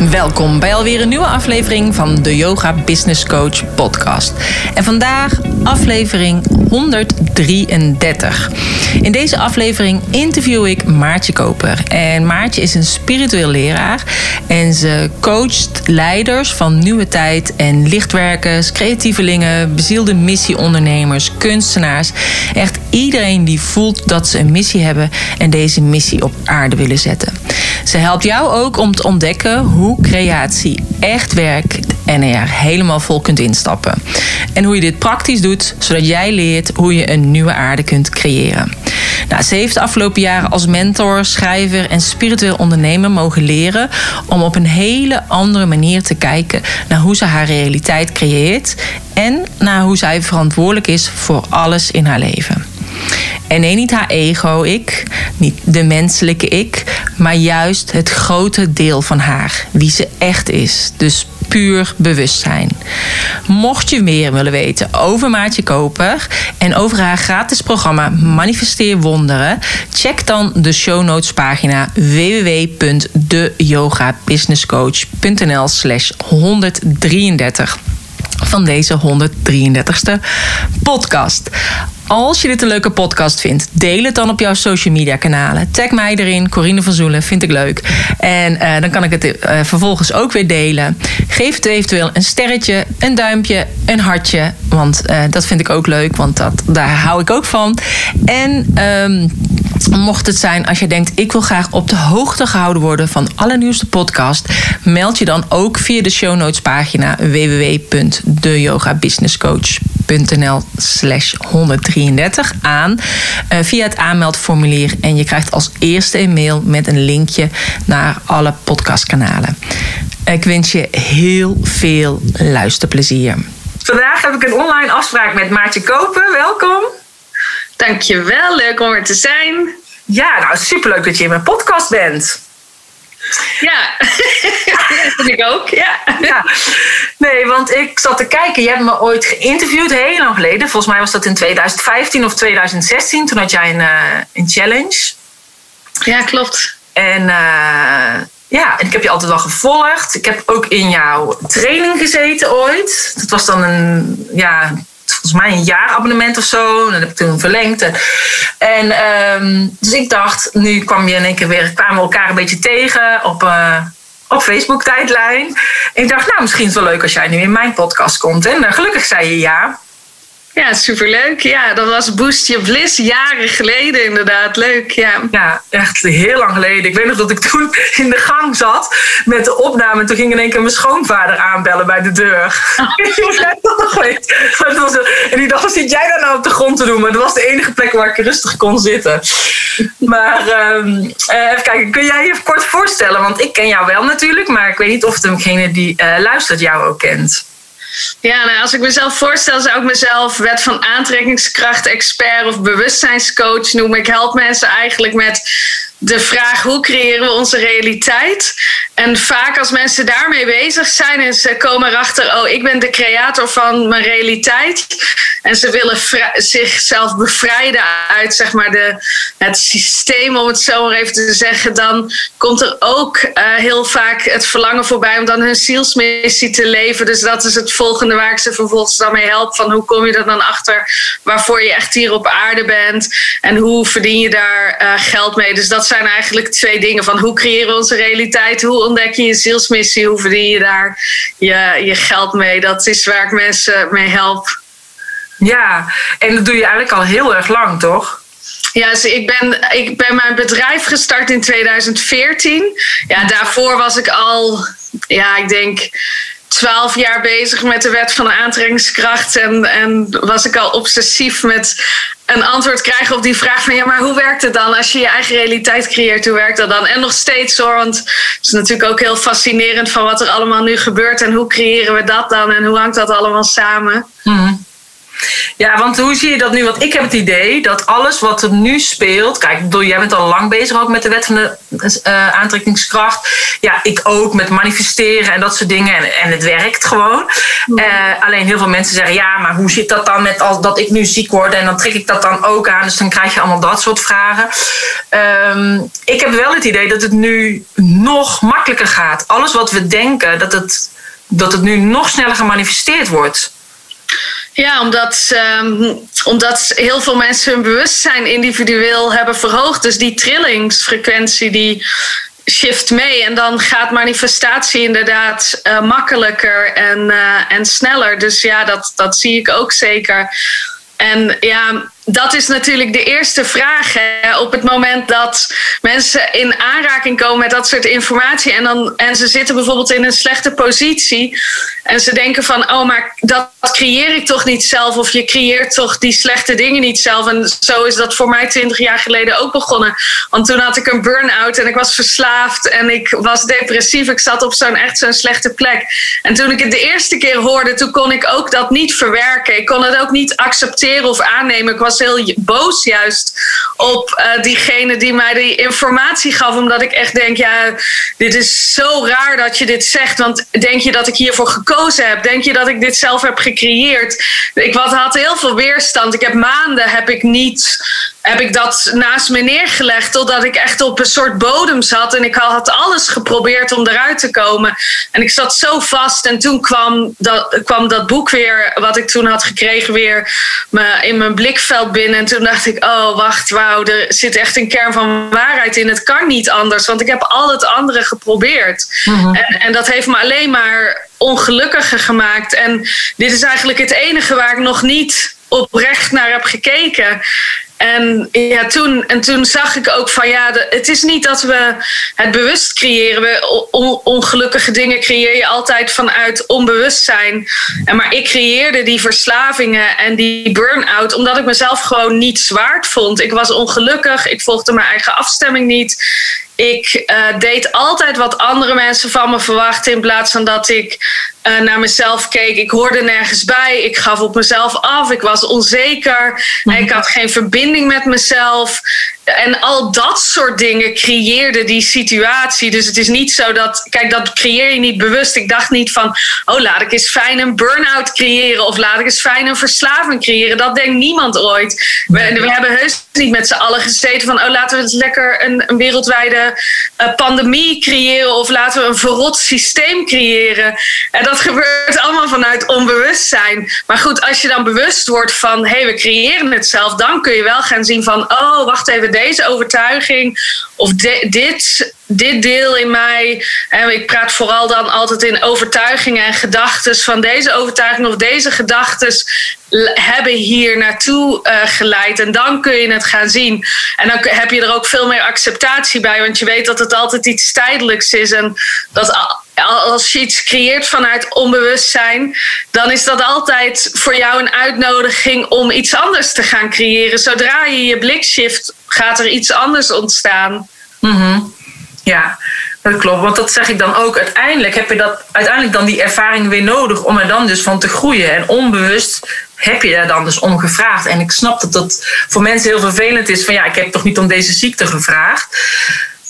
Welkom bij alweer een nieuwe aflevering van de Yoga Business Coach podcast. En vandaag aflevering 133. In deze aflevering interview ik Maartje Koper. En Maartje is een spiritueel leraar en ze coacht leiders van nieuwe tijd en lichtwerkers, creatievelingen, bezielde missieondernemers, kunstenaars. Echt iedereen die voelt dat ze een missie hebben en deze missie op aarde willen zetten. Ze helpt jou ook om te ontdekken hoe creatie echt werkt en er helemaal vol kunt instappen. En hoe je dit praktisch doet, zodat jij leert hoe je een nieuwe aarde kunt creëren. Nou, ze heeft de afgelopen jaren als mentor, schrijver en spiritueel ondernemer mogen leren om op een hele andere manier te kijken naar hoe ze haar realiteit creëert en naar hoe zij verantwoordelijk is voor alles in haar leven. En nee, niet haar ego-ik, niet de menselijke ik, maar juist het grote deel van haar, wie ze echt is. Dus puur bewustzijn. Mocht je meer willen weten over Maartje Koper en over haar gratis programma Manifesteer Wonderen, check dan de show notes pagina www.deyogabusinesscoach.nl slash 133 van deze 133ste podcast. Als je dit een leuke podcast vindt, deel het dan op jouw social media kanalen. Tag mij erin, Corine van Zoelen, vind ik leuk. En uh, dan kan ik het uh, vervolgens ook weer delen. Geef het eventueel een sterretje, een duimpje, een hartje. Want uh, dat vind ik ook leuk, want dat, daar hou ik ook van. En um, mocht het zijn als je denkt, ik wil graag op de hoogte gehouden worden van alle nieuwste podcast, meld je dan ook via de show notes pagina www.deyogabusinesscoach.nl slash 133 aan uh, via het aanmeldformulier en je krijgt als eerste een mail met een linkje naar alle podcastkanalen. Ik wens je heel veel luisterplezier. Vandaag heb ik een online afspraak met Maartje Kopen. Welkom. Dankjewel, leuk om er te zijn. Ja, nou superleuk dat je in mijn podcast bent. Ja, dat vind ik ook. Ja. ja. Nee, want ik zat te kijken. Je hebt me ooit geïnterviewd, heel lang geleden. Volgens mij was dat in 2015 of 2016. Toen had jij een, uh, een challenge. Ja, klopt. En uh, ja, ik heb je altijd wel gevolgd. Ik heb ook in jouw training gezeten ooit. Dat was dan een, ja, volgens mij een jaarabonnement of zo. En dat heb ik toen verlengd. En um, dus ik dacht, nu kwam je in één keer weer, kwamen we elkaar een beetje tegen op, uh, op Facebook tijdlijn. En ik dacht, nou misschien is het wel leuk als jij nu in mijn podcast komt. En uh, gelukkig zei je ja. Ja, superleuk. Ja, dat was Boost Your Bliss jaren geleden inderdaad. Leuk, ja. Ja, echt heel lang geleden. Ik weet nog dat ik toen in de gang zat met de opname. En toen ging in één keer mijn schoonvader aanbellen bij de deur. Ik dat nog weet. En die dacht, wat zit jij daar nou op de grond te doen? Maar dat was de enige plek waar ik rustig kon zitten. Maar um, even kijken, kun jij je even kort voorstellen? Want ik ken jou wel natuurlijk, maar ik weet niet of degene die uh, luistert jou ook kent. Ja, nou, als ik mezelf voorstel, zou ik mezelf wet van aantrekkingskracht expert of bewustzijnscoach noemen. Ik help mensen eigenlijk met de vraag hoe creëren we onze realiteit. En vaak als mensen daarmee bezig zijn en ze komen erachter, oh, ik ben de creator van mijn realiteit. En ze willen zichzelf bevrijden uit zeg maar, de, het systeem, om het zo maar even te zeggen. Dan komt er ook uh, heel vaak het verlangen voorbij om dan hun zielsmissie te leven. Dus dat is het volgende waar ik ze vervolgens dan mee help. Van hoe kom je er dan achter waarvoor je echt hier op aarde bent? En hoe verdien je daar uh, geld mee? Dus dat zijn eigenlijk twee dingen. Van hoe creëren we onze realiteit? Hoe ontdek je je zielsmissie? Hoe verdien je daar je, je geld mee? Dat is waar ik mensen mee help. Ja, en dat doe je eigenlijk al heel erg lang, toch? Ja, dus ik ben, ik ben mijn bedrijf gestart in 2014. Ja, daarvoor was ik al, ja, ik denk twaalf jaar bezig met de wet van de aantrekkingskracht. En, en was ik al obsessief met een antwoord krijgen op die vraag van ja, maar hoe werkt het dan als je je eigen realiteit creëert? Hoe werkt dat dan? En nog steeds hoor, want het is natuurlijk ook heel fascinerend van wat er allemaal nu gebeurt en hoe creëren we dat dan en hoe hangt dat allemaal samen? Hmm. Ja, want hoe zie je dat nu? Want ik heb het idee dat alles wat er nu speelt. Kijk, bedoel, jij bent al lang bezig ook met de wet van de uh, aantrekkingskracht. Ja, ik ook met manifesteren en dat soort dingen. En, en het werkt gewoon. Uh, alleen heel veel mensen zeggen: ja, maar hoe zit dat dan met als dat ik nu ziek word en dan trek ik dat dan ook aan? Dus dan krijg je allemaal dat soort vragen. Um, ik heb wel het idee dat het nu nog makkelijker gaat. Alles wat we denken, dat het, dat het nu nog sneller gemanifesteerd wordt. Ja, omdat, um, omdat heel veel mensen hun bewustzijn individueel hebben verhoogd. Dus die trillingsfrequentie die shift mee. En dan gaat manifestatie inderdaad uh, makkelijker en, uh, en sneller. Dus ja, dat, dat zie ik ook zeker. En ja, dat is natuurlijk de eerste vraag. Hè? Op het moment dat mensen in aanraking komen met dat soort informatie en, dan, en ze zitten bijvoorbeeld in een slechte positie en ze denken van, oh, maar dat creëer ik toch niet zelf of je creëert toch die slechte dingen niet zelf. En zo is dat voor mij twintig jaar geleden ook begonnen. Want toen had ik een burn-out en ik was verslaafd en ik was depressief. Ik zat op zo'n echt zo'n slechte plek. En toen ik het de eerste keer hoorde, toen kon ik ook dat niet verwerken. Ik kon het ook niet accepteren of aannemen. Ik was heel boos juist op uh, diegene die mij die informatie gaf. Omdat ik echt denk, ja, dit is zo raar dat je dit zegt. Want denk je dat ik hiervoor gekozen heb? Denk je dat ik dit zelf heb gecreëerd? Ik had heel veel weerstand. Ik heb maanden heb ik niet heb ik dat naast me neergelegd totdat ik echt op een soort bodem zat. En ik had alles geprobeerd om eruit te komen. En ik zat zo vast. En toen kwam dat, kwam dat boek weer, wat ik toen had gekregen, weer me, in mijn blikveld binnen. En toen dacht ik, oh wacht, wauw, er zit echt een kern van waarheid in. Het kan niet anders, want ik heb al het andere geprobeerd. Mhm. en, en dat heeft me alleen maar ongelukkiger gemaakt. En dit is eigenlijk het enige waar ik nog niet oprecht naar heb gekeken. En, ja, toen, en toen zag ik ook van ja, het is niet dat we het bewust creëren. We, ongelukkige dingen creëer je altijd vanuit onbewustzijn. En maar ik creëerde die verslavingen en die burn-out omdat ik mezelf gewoon niet zwaard vond. Ik was ongelukkig, ik volgde mijn eigen afstemming niet. Ik uh, deed altijd wat andere mensen van me verwachten in plaats van dat ik uh, naar mezelf keek. Ik hoorde nergens bij. Ik gaf op mezelf af. Ik was onzeker. Mhm. Ik had geen verbinding met mezelf. En al dat soort dingen creëerde die situatie. Dus het is niet zo dat, kijk, dat creëer je niet bewust. Ik dacht niet van, oh, laat ik eens fijn een burn-out creëren. Of laat ik eens fijn een verslaving creëren. Dat denkt niemand ooit. We, we hebben heus niet met z'n allen gezeten van, oh, laten we eens lekker een, een wereldwijde uh, pandemie creëren. Of laten we een verrot systeem creëren. En dat gebeurt allemaal vanuit onbewustzijn. Maar goed, als je dan bewust wordt van, hé, hey, we creëren het zelf. Dan kun je wel gaan zien van, oh, wacht even deze overtuiging of dit, dit deel in mij. En ik praat vooral dan altijd in overtuigingen en gedachten van deze overtuiging of deze gedachten hebben hier naartoe uh, geleid. En dan kun je het gaan zien. En dan heb je er ook veel meer acceptatie bij, want je weet dat het altijd iets tijdelijks is. En dat als je iets creëert vanuit onbewustzijn, dan is dat altijd voor jou een uitnodiging om iets anders te gaan creëren. Zodra je je blik shift, gaat er iets anders ontstaan. Mm Ja, dat klopt. Want dat zeg ik dan ook. Uiteindelijk heb je dat, uiteindelijk dan die ervaring weer nodig om er dan dus van te groeien. En onbewust heb je daar dan dus om gevraagd. En ik snap dat dat voor mensen heel vervelend is. Van ja, ik heb toch niet om deze ziekte gevraagd.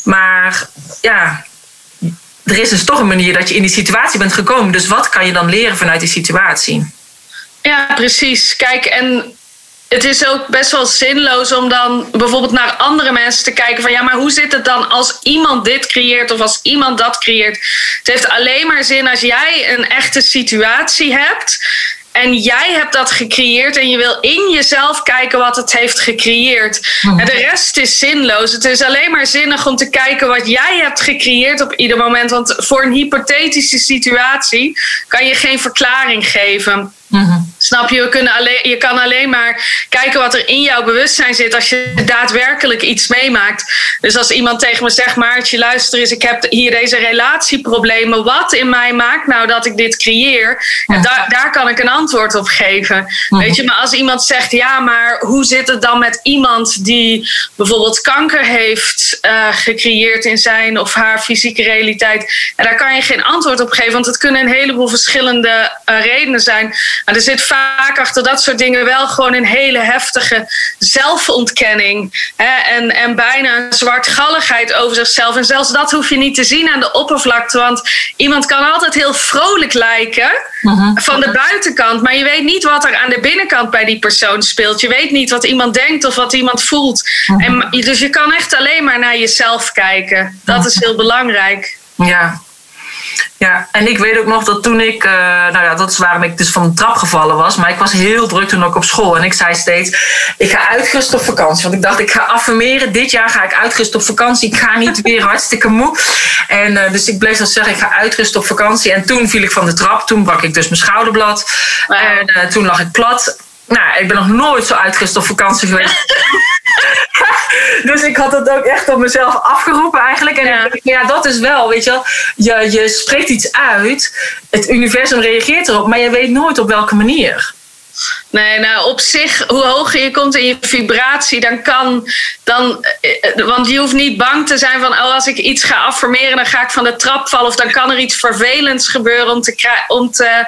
Maar ja, er is dus toch een manier dat je in die situatie bent gekomen. Dus wat kan je dan leren vanuit die situatie? Ja, precies. Kijk, en het is ook best wel zinloos om dan bijvoorbeeld naar andere mensen te kijken van ja, maar hoe zit het dan als iemand dit creëert of als iemand dat creëert? Het heeft alleen maar zin als jij een echte situatie hebt en jij hebt dat gecreëerd en je wil in jezelf kijken wat het heeft gecreëerd. Mhm. En de rest is zinloos. Het is alleen maar zinnig om te kijken wat jij hebt gecreëerd op ieder moment. Want voor een hypothetische situatie kan je geen verklaring geven. Mm Snap je? We kunnen alleen, je kan alleen maar kijken wat er in jouw bewustzijn zit als je daadwerkelijk iets meemaakt. Dus als iemand tegen me zegt, Maartje, luister eens, ik heb hier deze relatieproblemen. Wat in mij maakt nou dat ik dit creëer? En daar, daar kan ik een antwoord op geven. Mhm. Weet je, maar als iemand zegt, ja, maar hoe zit het dan met iemand die bijvoorbeeld kanker heeft uh, gecreëerd in zijn of haar fysieke realiteit? En daar kan je geen antwoord op geven, want het kunnen een heleboel verschillende uh, redenen zijn. Maar er zit vaak achter dat soort dingen wel gewoon een hele heftige zelfontkenning. Hè? En, en bijna een zwartgalligheid over zichzelf. En zelfs dat hoef je niet te zien aan de oppervlakte. Want iemand kan altijd heel vrolijk lijken Mhm. van de buitenkant. Maar je weet niet wat er aan de binnenkant bij die persoon speelt. Je weet niet wat iemand denkt of wat iemand voelt. En, dus je kan echt alleen maar naar jezelf kijken. Dat is heel belangrijk. Ja. Ja, en ik weet ook nog dat toen ik, eh, nou ja, dat is waarom ik dus van de trap gevallen was. Maar ik was heel druk toen ook op school. En ik zei steeds, ik ga uitgerust op vakantie. Want ik dacht, ik ga affirmeren. Dit jaar ga ik uitgerust op vakantie. Ik ga niet weer hartstikke moe. En eh, dus ik bleef dan zeggen, ik ga uitgerust op vakantie. En toen viel ik van de trap. Toen brak ik dus mijn schouderblad. En eh, toen lag ik plat. Nou, ik ben nog nooit zo uitgerust op vakantie geweest. dus ik had het ook echt op mezelf afgeroepen eigenlijk. En Ja. ik dacht, ja, dat is wel, weet je wel. Je, je spreekt iets uit. Het universum reageert erop. Maar je weet nooit op welke manier. Nee, nou op zich, hoe hoger je komt in je vibratie, dan kan. Dan, eh, want je hoeft niet bang te zijn van, oh, als ik iets ga affirmeren, dan ga ik van de trap vallen. Of dan kan er iets vervelends gebeuren om te. Om te eh,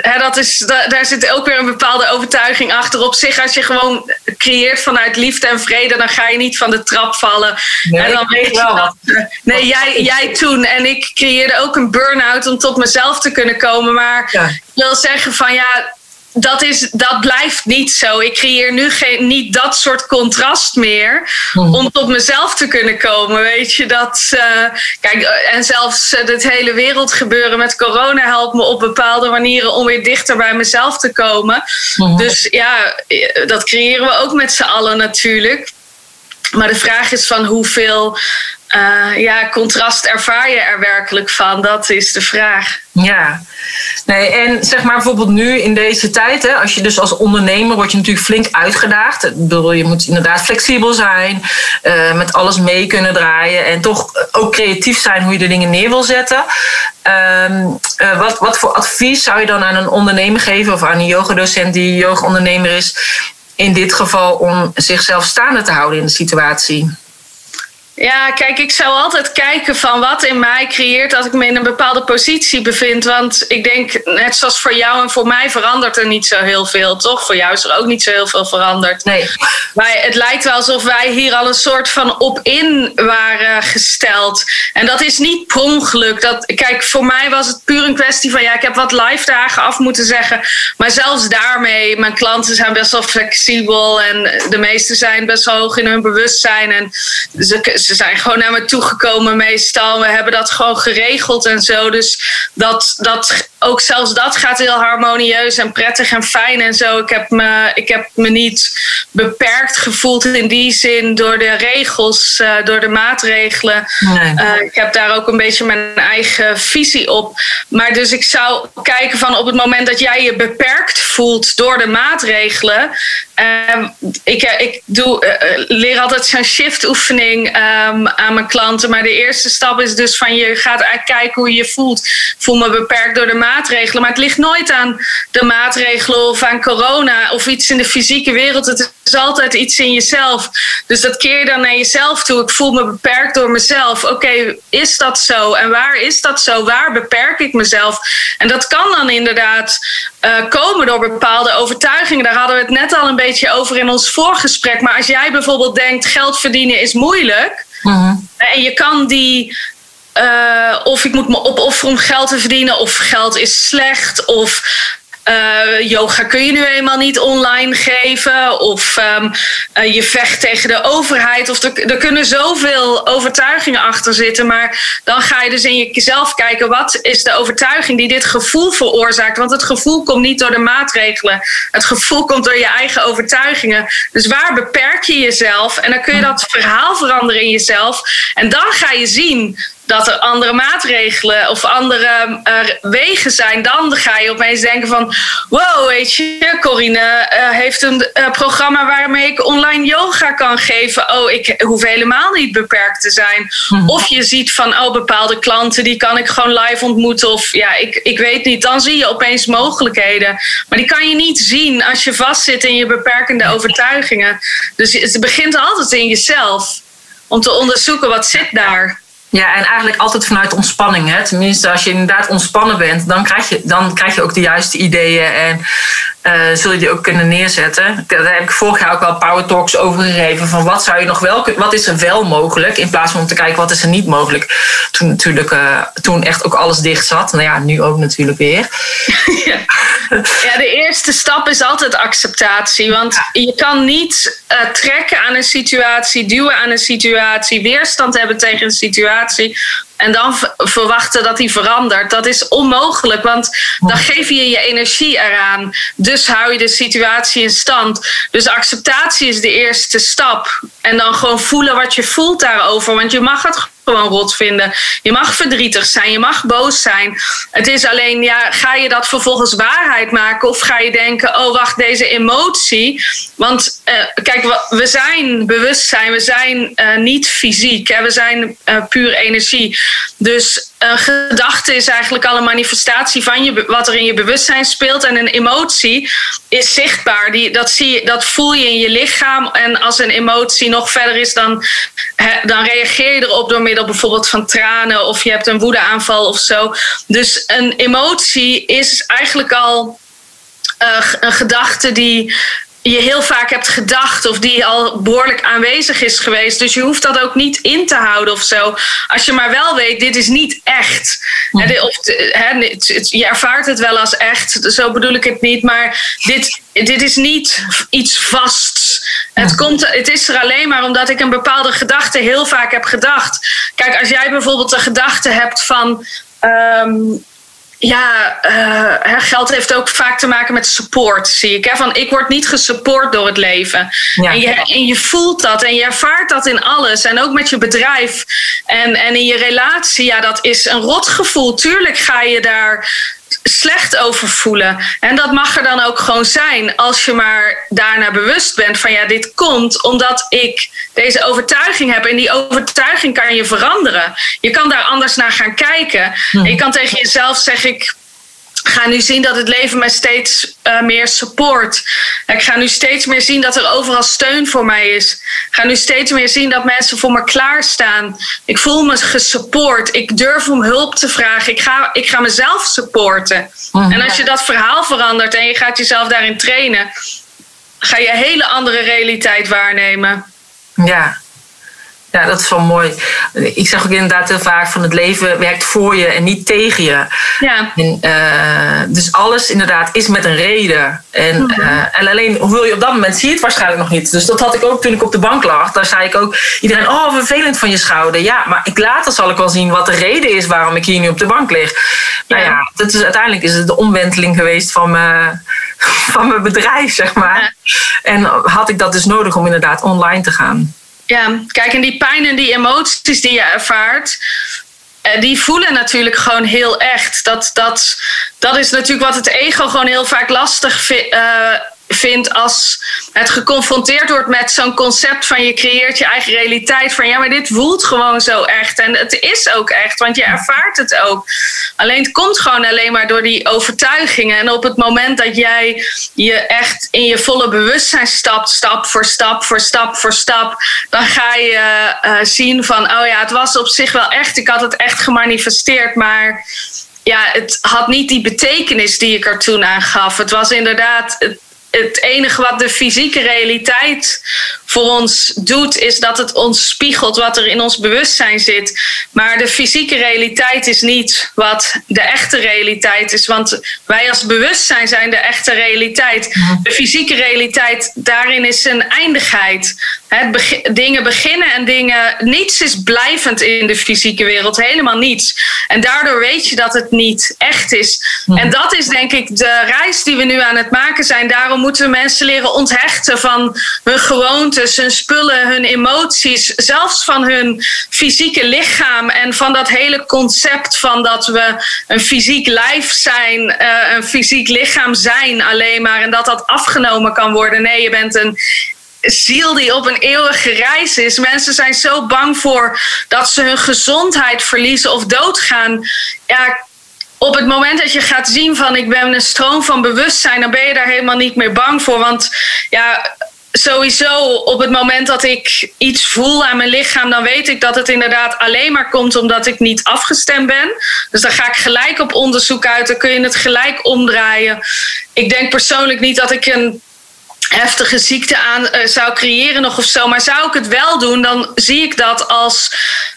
hè, dat is, da- daar zit ook weer een bepaalde overtuiging achter. Op zich, als je gewoon creëert vanuit liefde en vrede, dan ga je niet van de trap vallen. Nee, en dan weet je dat. Nee, jij, jij toen. En ik creëerde ook een burn-out om tot mezelf te kunnen komen. Maar Ja. ik wil zeggen van ja, dat, is, dat blijft niet zo. Ik creëer nu geen, niet dat soort contrast meer om tot mezelf te kunnen komen. Weet je dat? eh, kijk, eh, en zelfs eh, het hele wereldgebeuren met corona helpt me op bepaalde manieren om weer dichter bij mezelf te komen. Dus ja, dat creëren we ook met z'n allen natuurlijk. Maar de vraag is van hoeveel eh, ja, contrast ervaar je er werkelijk van? Dat is de vraag. Ja, nee, en zeg maar bijvoorbeeld nu in deze tijd, hè, als je dus als ondernemer wordt je natuurlijk flink uitgedaagd. Ik bedoel, je moet inderdaad flexibel zijn, eh, met alles mee kunnen draaien en toch ook creatief zijn hoe je de dingen neer wil zetten. Ehm, eh, wat, wat voor advies zou je dan aan een ondernemer geven of aan een yogadocent die yoga-ondernemer is, in dit geval om zichzelf staande te houden in de situatie? Ja, kijk, ik zou altijd kijken van wat in mij creëert dat ik me in een bepaalde positie bevind. Want ik denk, net zoals voor jou en voor mij verandert er niet zo heel veel, toch? Voor jou is er ook niet zo heel veel veranderd. Nee. Wij, het lijkt wel alsof wij hier al een soort van op in waren gesteld. En dat is niet per ongeluk. Dat, kijk, voor mij was het puur een kwestie van... ja, ik heb wat live dagen af moeten zeggen. Maar zelfs daarmee, mijn klanten zijn best wel flexibel... en de meesten zijn best wel hoog in hun bewustzijn. En ze, ze zijn gewoon naar me toegekomen meestal. We hebben dat gewoon geregeld en zo. Dus dat, dat, ook zelfs dat gaat heel harmonieus en prettig en fijn en zo. Ik heb me, ik heb me niet beperkt gevoeld in die zin door de regels, eh, door de maatregelen. Nee. Uh, ik heb daar ook een beetje mijn eigen visie op. Maar dus ik zou kijken van op het moment dat jij je beperkt voelt door de maatregelen. Uh, ik, ik doe, uh, leer altijd zo'n shift oefening um, aan mijn klanten. Maar de eerste stap is dus van je gaat kijken hoe je je voelt. Voel me beperkt door de maatregelen. Maar het ligt nooit aan de maatregelen of aan corona of iets in de fysieke wereld. Het is altijd iets in jezelf. Dus dat keer je dan naar jezelf toe. Ik voel me beperkt door mezelf. Oké, is dat zo? En waar is dat zo? Waar beperk ik mezelf? En dat kan dan inderdaad komen door bepaalde overtuigingen. Daar hadden we het net al een beetje over in ons voorgesprek. Maar als jij bijvoorbeeld denkt geld verdienen is moeilijk. Mhm. En je kan die uh, of ik moet me opofferen om geld te verdienen, of geld is slecht, of uh, yoga kun je nu eenmaal niet online geven, of um, uh, je vecht tegen de overheid. Of er, er, kunnen zoveel overtuigingen achter zitten, maar dan ga je dus in jezelf kijken: wat is de overtuiging die dit gevoel veroorzaakt? Want het gevoel komt niet door de maatregelen, het gevoel komt door je eigen overtuigingen. Dus waar beperk je jezelf? En dan kun je dat verhaal veranderen in jezelf, en dan ga je zien dat er andere maatregelen of andere uh, wegen zijn, dan ga je opeens denken van, wow, weet je, Corine uh, heeft een uh, programma waarmee ik online yoga kan geven. Oh, ik hoef helemaal niet beperkt te zijn. Hmm. Of je ziet van, oh, bepaalde klanten, die kan ik gewoon live ontmoeten. Of ja, ik, ik weet niet, dan zie je opeens mogelijkheden. Maar die kan je niet zien als je vastzit in je beperkende overtuigingen. Dus het begint altijd in jezelf om te onderzoeken wat zit daar. Ja, en eigenlijk altijd vanuit ontspanning. Hè? Tenminste, als je inderdaad ontspannen bent, dan krijg je, dan krijg je ook de juiste ideeën en uh, zul je die ook kunnen neerzetten. Daar heb ik vorig jaar ook wel Power Talks over gegeven. Van wat, zou je nog wel, wat is er wel mogelijk? In plaats van om te kijken wat is er niet mogelijk. Toen natuurlijk uh, toen echt ook alles dicht zat. Nou ja, nu ook natuurlijk weer. Ja, ja de eerste stap is altijd acceptatie. Want je kan niet uh, trekken aan een situatie, duwen aan een situatie, weerstand hebben tegen een situatie en dan verwachten dat die verandert, dat is onmogelijk. Want dan geef je je energie eraan. Dus hou je de situatie in stand. Dus acceptatie is de eerste stap. En dan gewoon voelen wat je voelt daarover. Want je mag het gewoon rot vinden. Je mag verdrietig zijn, je mag boos zijn. Het is alleen, ja, ga je dat vervolgens waarheid maken? Of ga je denken, oh wacht, deze emotie. Want uh, kijk, we zijn bewustzijn, we zijn uh, niet fysiek. Hè? We zijn uh, puur energie. Dus een gedachte is eigenlijk al een manifestatie van je, wat er in je bewustzijn speelt. En een emotie is zichtbaar. Die, dat, zie je, dat voel je in je lichaam. En als een emotie nog verder is, dan, dan reageer je erop door middel bijvoorbeeld van tranen. Of je hebt een woedeaanval of zo. Dus een emotie is eigenlijk al uh, een gedachte die je heel vaak hebt gedacht of die al behoorlijk aanwezig is geweest. Dus je hoeft dat ook niet in te houden of zo. Als je maar wel weet, dit is niet echt. Of, je ervaart het wel als echt, zo bedoel ik het niet. Maar dit, dit is niet iets vasts. Het, komt, het is er alleen maar omdat ik een bepaalde gedachte heel vaak heb gedacht. Kijk, als jij bijvoorbeeld een gedachte hebt van. Um, ja, uh, geld heeft ook vaak te maken met support, zie ik. Hè? Van ik word niet gesupport door het leven. En, je, en je voelt dat en je ervaart dat in alles. En ook met je bedrijf en, en in je relatie. Ja, dat is een rotgevoel. Tuurlijk ga je daar slecht over voelen. En dat mag er dan ook gewoon zijn als je maar daarna bewust bent van ja, dit komt omdat ik deze overtuiging heb. En die overtuiging kan je veranderen. Je kan daar anders naar gaan kijken. Je kan tegen jezelf zeggen, ik ga nu zien dat het leven mij steeds uh, meer support. Ik ga nu steeds meer zien dat er overal steun voor mij is. Ik ga nu steeds meer zien dat mensen voor me klaarstaan. Ik voel me gesupport. Ik durf om hulp te vragen. Ik ga, ik ga mezelf supporten. Mhm. En als je dat verhaal verandert en je gaat jezelf daarin trainen, ga je een hele andere realiteit waarnemen. Ja, ja, dat is wel mooi. Ik zeg ook inderdaad heel vaak van het leven werkt voor je en niet tegen je. Ja. En, uh, dus alles inderdaad is met een reden. En, mm -hmm. uh, en alleen hoewel je op dat moment zie je het waarschijnlijk nog niet. Dus dat had ik ook toen ik op de bank lag. Daar zei ik ook iedereen, oh vervelend van je schouder. Ja, maar ik later zal ik wel zien wat de reden is waarom ik hier nu op de bank lig. Nou ja, ja dat is, uiteindelijk is het de omwenteling geweest van mijn, van mijn bedrijf, zeg maar. Ja. En had ik dat dus nodig om inderdaad online te gaan. Ja, kijk, en die pijn en die emoties die je ervaart, eh, die voelen natuurlijk gewoon heel echt. Dat, dat, dat is natuurlijk wat het ego gewoon heel vaak lastig vindt. Uh, vindt als het geconfronteerd wordt met zo'n concept van je creëert je eigen realiteit. Van ja, maar dit voelt gewoon zo echt. En het is ook echt, want je ervaart het ook. Alleen het komt gewoon alleen maar door die overtuigingen. En op het moment dat jij je echt in je volle bewustzijn stapt, stap voor stap voor stap voor stap, dan ga je uh, zien van, oh ja, het was op zich wel echt. Ik had het echt gemanifesteerd, maar ja, het had niet die betekenis die ik er toen aan gaf. Het was inderdaad, enige wat de fysieke realiteit voor ons doet, is dat het ons spiegelt wat er in ons bewustzijn zit. Maar de fysieke realiteit is niet wat de echte realiteit is. Want wij als bewustzijn zijn de echte realiteit. De fysieke realiteit, daarin is een eindigheid. dingen beginnen en dingen. Niets is blijvend in de fysieke wereld, helemaal niets. En daardoor weet je dat het niet echt is. En dat is denk ik de reis die we nu aan het maken zijn. Daarom moeten mensen leren onthechten van hun gewoontes, hun spullen, hun emoties, zelfs van hun fysieke lichaam en van dat hele concept van dat we een fysiek lijf zijn, uh, een fysiek lichaam zijn alleen maar en dat dat afgenomen kan worden. Nee, je bent een ziel die op een eeuwige reis is. Mensen zijn zo bang voor dat ze hun gezondheid verliezen of doodgaan. Ja, op het moment dat je gaat zien van ik ben een stroom van bewustzijn, dan ben je daar helemaal niet meer bang voor. Want ja, sowieso op het moment dat ik iets voel aan mijn lichaam, dan weet ik dat het inderdaad alleen maar komt omdat ik niet afgestemd ben. Dus dan ga ik gelijk op onderzoek uit, dan kun je het gelijk omdraaien. Ik denk persoonlijk niet dat ik een heftige ziekte aan uh, zou creëren nog of zo. Maar zou ik het wel doen, dan zie ik dat als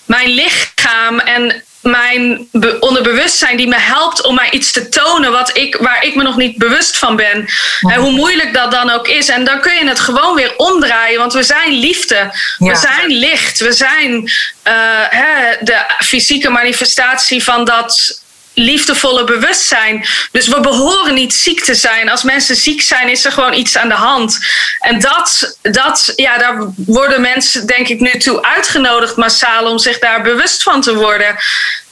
mijn lichaam en mijn onderbewustzijn die me helpt om mij iets te tonen wat ik, waar ik me nog niet bewust van ben. En hoe moeilijk dat dan ook is. En dan kun je het gewoon weer omdraaien, want we zijn liefde. We zijn licht. We zijn uh, hè, de fysieke manifestatie van dat liefdevolle bewustzijn. Dus we behoren niet ziek te zijn. Als mensen ziek zijn, is er gewoon iets aan de hand. En dat, dat ja, daar worden mensen, denk ik, nu toe uitgenodigd massaal om zich daar bewust van te worden.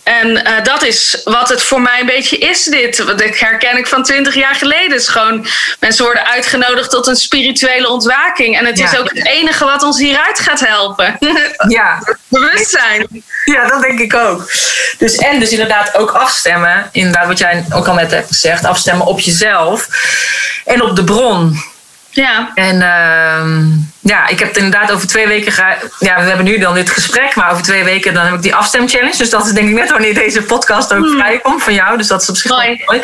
En uh, dat is wat het voor mij een beetje is, dit. Herken ik van twintig jaar geleden. is gewoon, mensen worden uitgenodigd tot een spirituele ontwaking. En het is ook het enige wat ons hieruit gaat helpen. Ja. Bewustzijn. Ja, dat denk ik ook. Dus, en dus inderdaad ook afstemmen. Inderdaad, wat jij ook al net hebt gezegd. Afstemmen op jezelf. En op de bron. Ja. En uh, ja, ik heb het inderdaad over twee weken. Ga ja, we hebben nu dan dit gesprek, maar over twee weken dan heb ik die afstemchallenge. Dus dat is denk ik net wanneer deze podcast ook hmm. vrijkomt van jou. Dus dat is op zich mooi. mooi.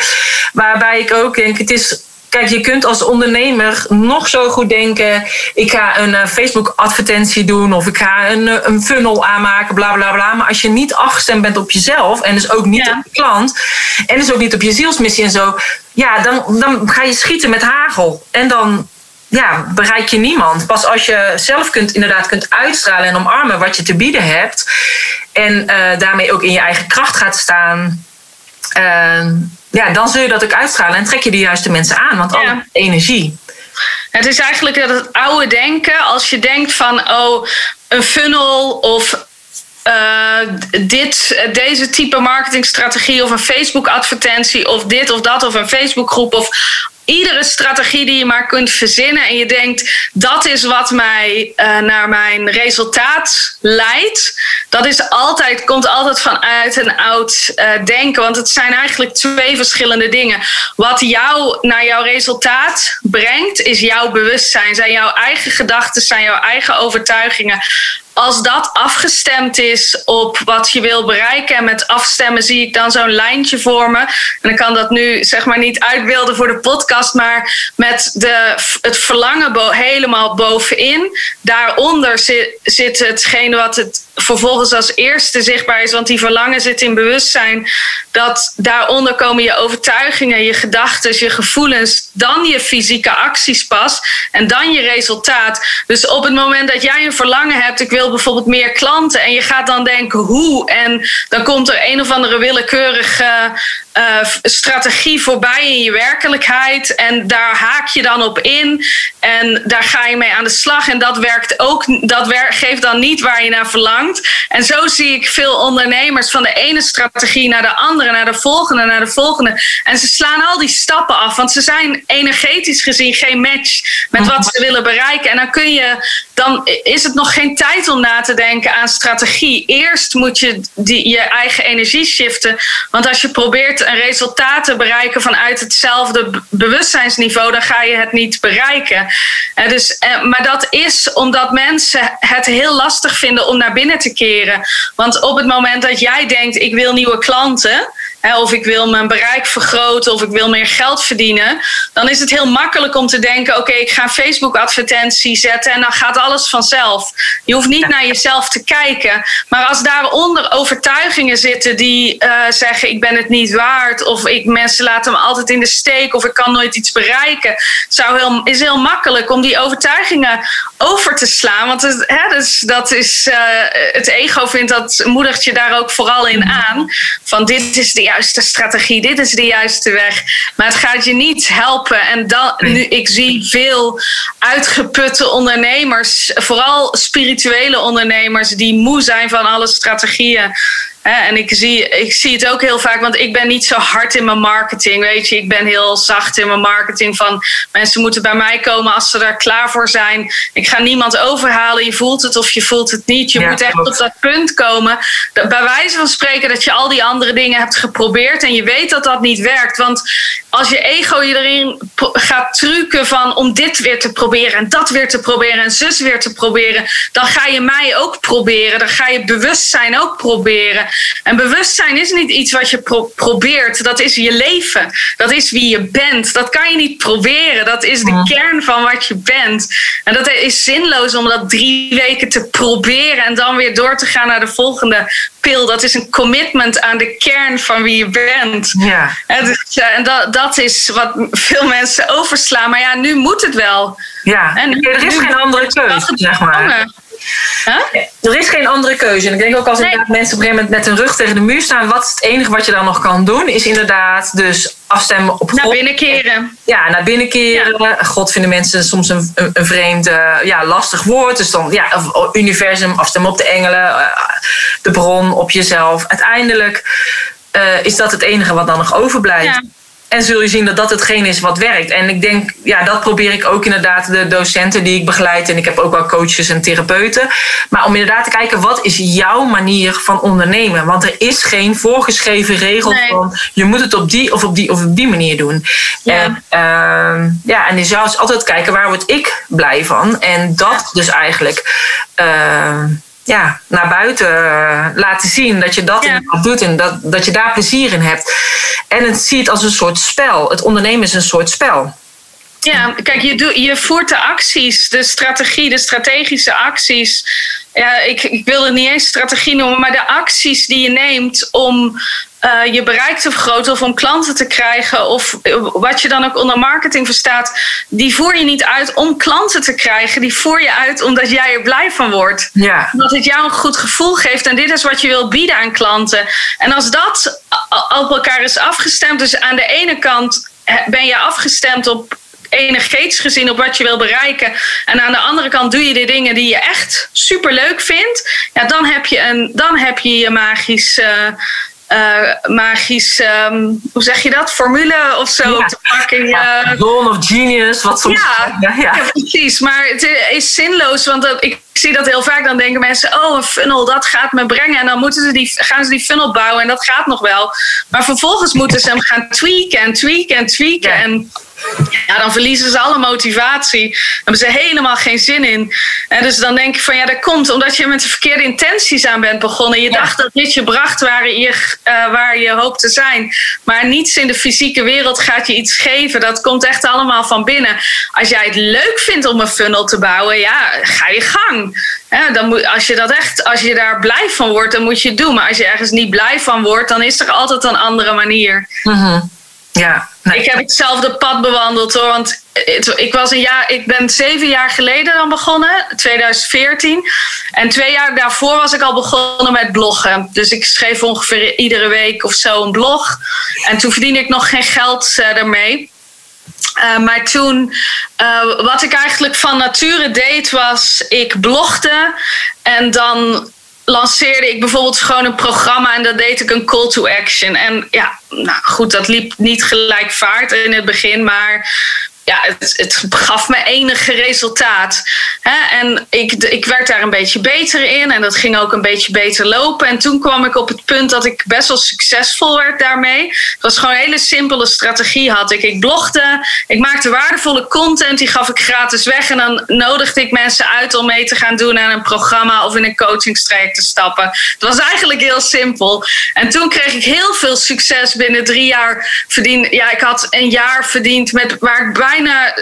Waarbij ik ook denk, het is Kijk, je kunt als ondernemer nog zo goed denken: ik ga een uh, Facebook-advertentie doen of ik ga een, uh, een funnel aanmaken, bla bla bla. Maar als je niet afgestemd bent op jezelf en dus ook niet op je klant en dus ook niet op je zielsmissie en zo, ja, dan, dan ga je schieten met hagel. En dan ja, bereik je niemand. Pas als je zelf kunt, inderdaad kunt uitstralen en omarmen wat je te bieden hebt. En uh, daarmee ook in je eigen kracht gaat staan. Uh, ja, dan zul je dat ook uitstralen en trek je de juiste mensen aan. Want al ja. energie. Het is eigenlijk het oude denken. Als je denkt van, oh, een funnel of uh, dit, deze type marketingstrategie of een Facebook-advertentie of dit of dat of een Facebookgroep of iedere strategie die je maar kunt verzinnen en je denkt dat is wat mij uh, naar mijn resultaat leidt, dat is altijd, komt altijd vanuit een oud uh, denken. Want het zijn eigenlijk twee verschillende dingen. Wat jou naar jouw resultaat brengt, is jouw bewustzijn, zijn jouw eigen gedachten, zijn jouw eigen overtuigingen als dat afgestemd is op wat je wil bereiken, en met afstemmen zie ik dan zo'n lijntje voor me. En ik kan dat nu zeg maar niet uitbeelden voor de podcast, maar met de, het verlangen helemaal bovenin. Daaronder zit, zit hetgene wat het vervolgens als eerste zichtbaar is, want die verlangen zit in bewustzijn. Dat daaronder komen je overtuigingen, je gedachten, je gevoelens, dan je fysieke acties pas en dan je resultaat. Dus op het moment dat jij een verlangen hebt, ik wil bijvoorbeeld meer klanten en je gaat dan denken hoe en dan komt er een of andere willekeurige uh, strategie voorbij in je werkelijkheid. En daar haak je dan op in. En daar ga je mee aan de slag. En dat werkt ook, dat geeft dan niet waar je naar verlangt. En zo zie ik veel ondernemers van de ene strategie naar de andere, naar de volgende, naar de volgende. En ze slaan al die stappen af. Want ze zijn energetisch gezien geen match met wat ze willen bereiken. En dan kun je, dan is het nog geen tijd om na te denken aan strategie. Eerst moet je die, je eigen energie shiften. Want als je probeert een resultaat te bereiken vanuit hetzelfde bewustzijnsniveau, dan ga je het niet bereiken. Uh, dus, uh, maar dat is omdat mensen het heel lastig vinden om naar binnen te keren. Want op het moment dat jij denkt, ik wil nieuwe klanten, of ik wil mijn bereik vergroten of ik wil meer geld verdienen, dan is het heel makkelijk om te denken: oké, ik ga een Facebook-advertentie zetten en dan gaat alles vanzelf. Je hoeft niet naar jezelf te kijken. Maar als daaronder overtuigingen zitten die uh, zeggen: ik ben het niet waard, of ik, mensen laten me altijd in de steek, of ik kan nooit iets bereiken, zou heel, is heel makkelijk om die overtuigingen over te slaan. Want het, hè, dus, dat is, uh, het ego vindt dat moedigt je daar ook vooral in aan. Van dit is de juiste strategie, dit is de juiste weg. Maar het gaat je niet helpen. En dan, nu, ik zie veel uitgeputte ondernemers, vooral spirituele ondernemers, die moe zijn van alle strategieën. En ik zie, ik zie het ook heel vaak, want ik ben niet zo hard in mijn marketing. Weet je, ik ben heel zacht in mijn marketing. Van mensen moeten bij mij komen als ze daar klaar voor zijn. Ik ga niemand overhalen. Je voelt het of je voelt het niet. Je moet echt op dat punt komen. Bij wijze van spreken dat je al die andere dingen hebt geprobeerd en je weet dat dat niet werkt. Want als je ego je erin gaat trucken van om dit weer te proberen en dat weer te proberen en zus weer te proberen, dan ga je mij ook proberen. Dan ga je bewustzijn ook proberen. En bewustzijn is niet iets wat je probeert. Dat is je leven. Dat is wie je bent. Dat kan je niet proberen. Dat is de kern van wat je bent. En dat is zinloos om dat drie weken te proberen en dan weer door te gaan naar de volgende pil. Dat is een commitment aan de kern van wie je bent. Ja. En, dus, en dat, dat is wat veel mensen overslaan. Maar ja, nu moet het wel. Ja, en er is geen andere keuze, zeg maar. Er is geen andere keuze. En ik denk ook als nee. mensen op een gegeven moment met hun rug tegen de muur staan, wat is het enige wat je dan nog kan doen, is inderdaad dus afstemmen op God. Naar binnen keren. Ja, naar binnen keren. God vinden mensen soms een, een, vreemd, uh, ja, lastig woord. Dus dan, ja, universum, afstemmen op de engelen, uh, de bron, op jezelf. Uiteindelijk uh, is dat het enige wat dan nog overblijft. Ja. En zul je zien dat dat hetgeen is wat werkt. En ik denk, ja, dat probeer ik ook inderdaad de docenten die ik begeleid. En ik heb ook wel coaches en therapeuten. Maar om inderdaad te kijken, wat is jouw manier van ondernemen? Want er is geen voorgeschreven regel van je moet het op die of op die of op die manier doen. Ja. En, uh, ja, en je zou altijd kijken waar word ik blij van. En dat dus eigenlijk. Uh, ja, naar buiten uh, laten zien dat je dat ja. doet en dat, dat je daar plezier in hebt. En het ziet als een soort spel. Het ondernemen is een soort spel. Ja, kijk, je, doet, je voert de acties, de strategie, de strategische acties. Ja, ik, ik wil het niet eens strategie noemen, maar de acties die je neemt om uh, je bereik te vergroten of om klanten te krijgen, of wat je dan ook onder marketing verstaat, die voer je niet uit om klanten te krijgen. Die voer je uit omdat jij er blij van wordt. Ja. Dat het jou een goed gevoel geeft en dit is wat je wil bieden aan klanten. En als dat op elkaar is afgestemd, dus aan de ene kant ben je afgestemd op energetisch gezien op wat je wil bereiken. En aan de andere kant doe je de dingen die je echt super leuk vindt. Ja, dan heb je, een, dan heb je je magisch. Uh, uh, magisch, um, hoe zeg je dat, formule of zo ja. te pakken. Ja, Zone of genius, wat soms. Ja, ja, ja, precies. Maar het is zinloos, want dat, ik zie dat heel vaak. Dan denken mensen, oh, een funnel, dat gaat me brengen. En dan moeten ze die, gaan ze die funnel bouwen en dat gaat nog wel. Maar vervolgens moeten ze hem gaan tweaken en tweaken en tweaken. En ja, dan verliezen ze alle motivatie. Dan hebben ze helemaal geen zin in. En dus dan denk ik van ja, dat komt omdat je met de verkeerde intenties aan bent begonnen. Je dacht dat dit je bracht waar je, uh, waar je hoopt te zijn. Maar niets in de fysieke wereld gaat je iets geven. Dat komt echt allemaal van binnen. Als jij het leuk vindt om een funnel te bouwen, ja, ga je gang. dan moet, als je dat echt, als je daar blij van wordt, dan moet je het doen. Maar als je ergens niet blij van wordt, dan is er altijd een andere manier. Mm Ja, ik heb hetzelfde pad bewandeld hoor. Want ik, was een jaar, ik ben zeven jaar geleden dan begonnen, 2014. En twee jaar daarvoor was ik al begonnen met bloggen. Dus ik schreef ongeveer iedere week of zo een blog. En toen verdiende ik nog geen geld ermee. Uh, maar toen, uh, wat ik eigenlijk van nature deed, was ik blogde en dan lanceerde ik bijvoorbeeld gewoon een programma en dat deed ik een call to action. En ja, nou goed, dat liep niet gelijk vaart in het begin, maar ja, het, het, gaf me enige resultaat. Hè? En ik, ik werd daar een beetje beter in en dat ging ook een beetje beter lopen. En toen kwam ik op het punt dat ik best wel succesvol werd daarmee. Het was gewoon een hele simpele strategie had ik. Ik blogde, ik maakte waardevolle content, die gaf ik gratis weg. En dan nodigde ik mensen uit om mee te gaan doen aan een programma of in een coachingstraject te stappen. Het was eigenlijk heel simpel. En toen kreeg ik heel veel succes binnen drie jaar verdiend. Ja, ik had een jaar verdiend met waar ik bijna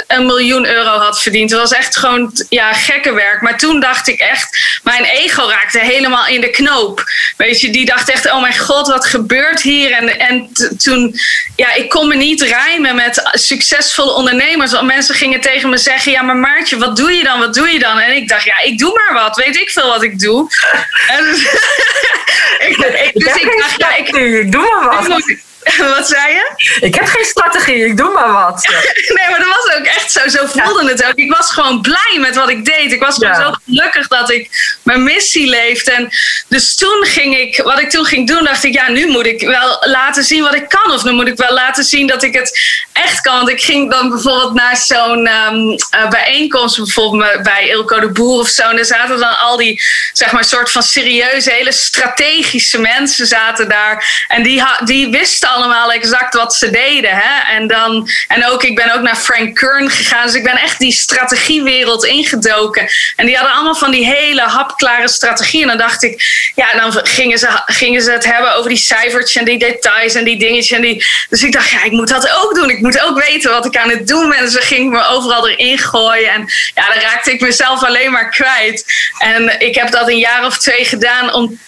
een miljoen euro had verdiend. Het was echt gewoon ja, gekke werk. Maar toen dacht ik echt, mijn ego raakte helemaal in de knoop. Weet je, die dacht echt, oh mijn god, wat gebeurt hier? En, en toen, ja, ik kon me niet rijmen met succesvolle ondernemers. Want mensen gingen tegen me zeggen, ja, maar Maartje, wat doe je dan? Wat doe je dan? En ik dacht, ja, ik doe maar wat. Weet ik veel wat ik doe. En, dus, ik, ik, dus ik dacht, ja, ik, doe maar wat. Wat zei je? Ik heb geen strategie, ik doe maar wat. nee, maar dat was ook echt zo. Zo voelde het ook. Ik was gewoon blij met wat ik deed. Ik was gewoon zo gelukkig dat ik mijn missie leefde. En dus toen ging ik, wat ik toen ging doen, dacht ik, ja, nu moet ik wel laten zien wat ik kan. Of nu moet ik wel laten zien dat ik het echt kan. Want ik ging dan bijvoorbeeld naar zo'n eh, bijeenkomst, bijvoorbeeld bij Ilko de Boer of zo. En daar zaten dan al die, zeg maar, soort van serieuze, hele strategische mensen zaten daar. En die, die wisten allemaal exact wat ze deden. Hè? En, dan, en ook, ik ben ook naar Frank Kern gegaan. Dus ik ben echt die strategiewereld ingedoken. En die hadden allemaal van die hele hapklare strategieën. En dan dacht ik, ja, dan gingen ze, gingen ze het hebben over die cijfertjes en die details en die dingetjes. En die, dus ik dacht, ja, ik moet dat ook doen. Ik moet ook weten wat ik aan het doen ben. Dus dan ging me overal erin gooien. En ja, dan raakte ik mezelf alleen maar kwijt. En ik heb dat een jaar of twee gedaan om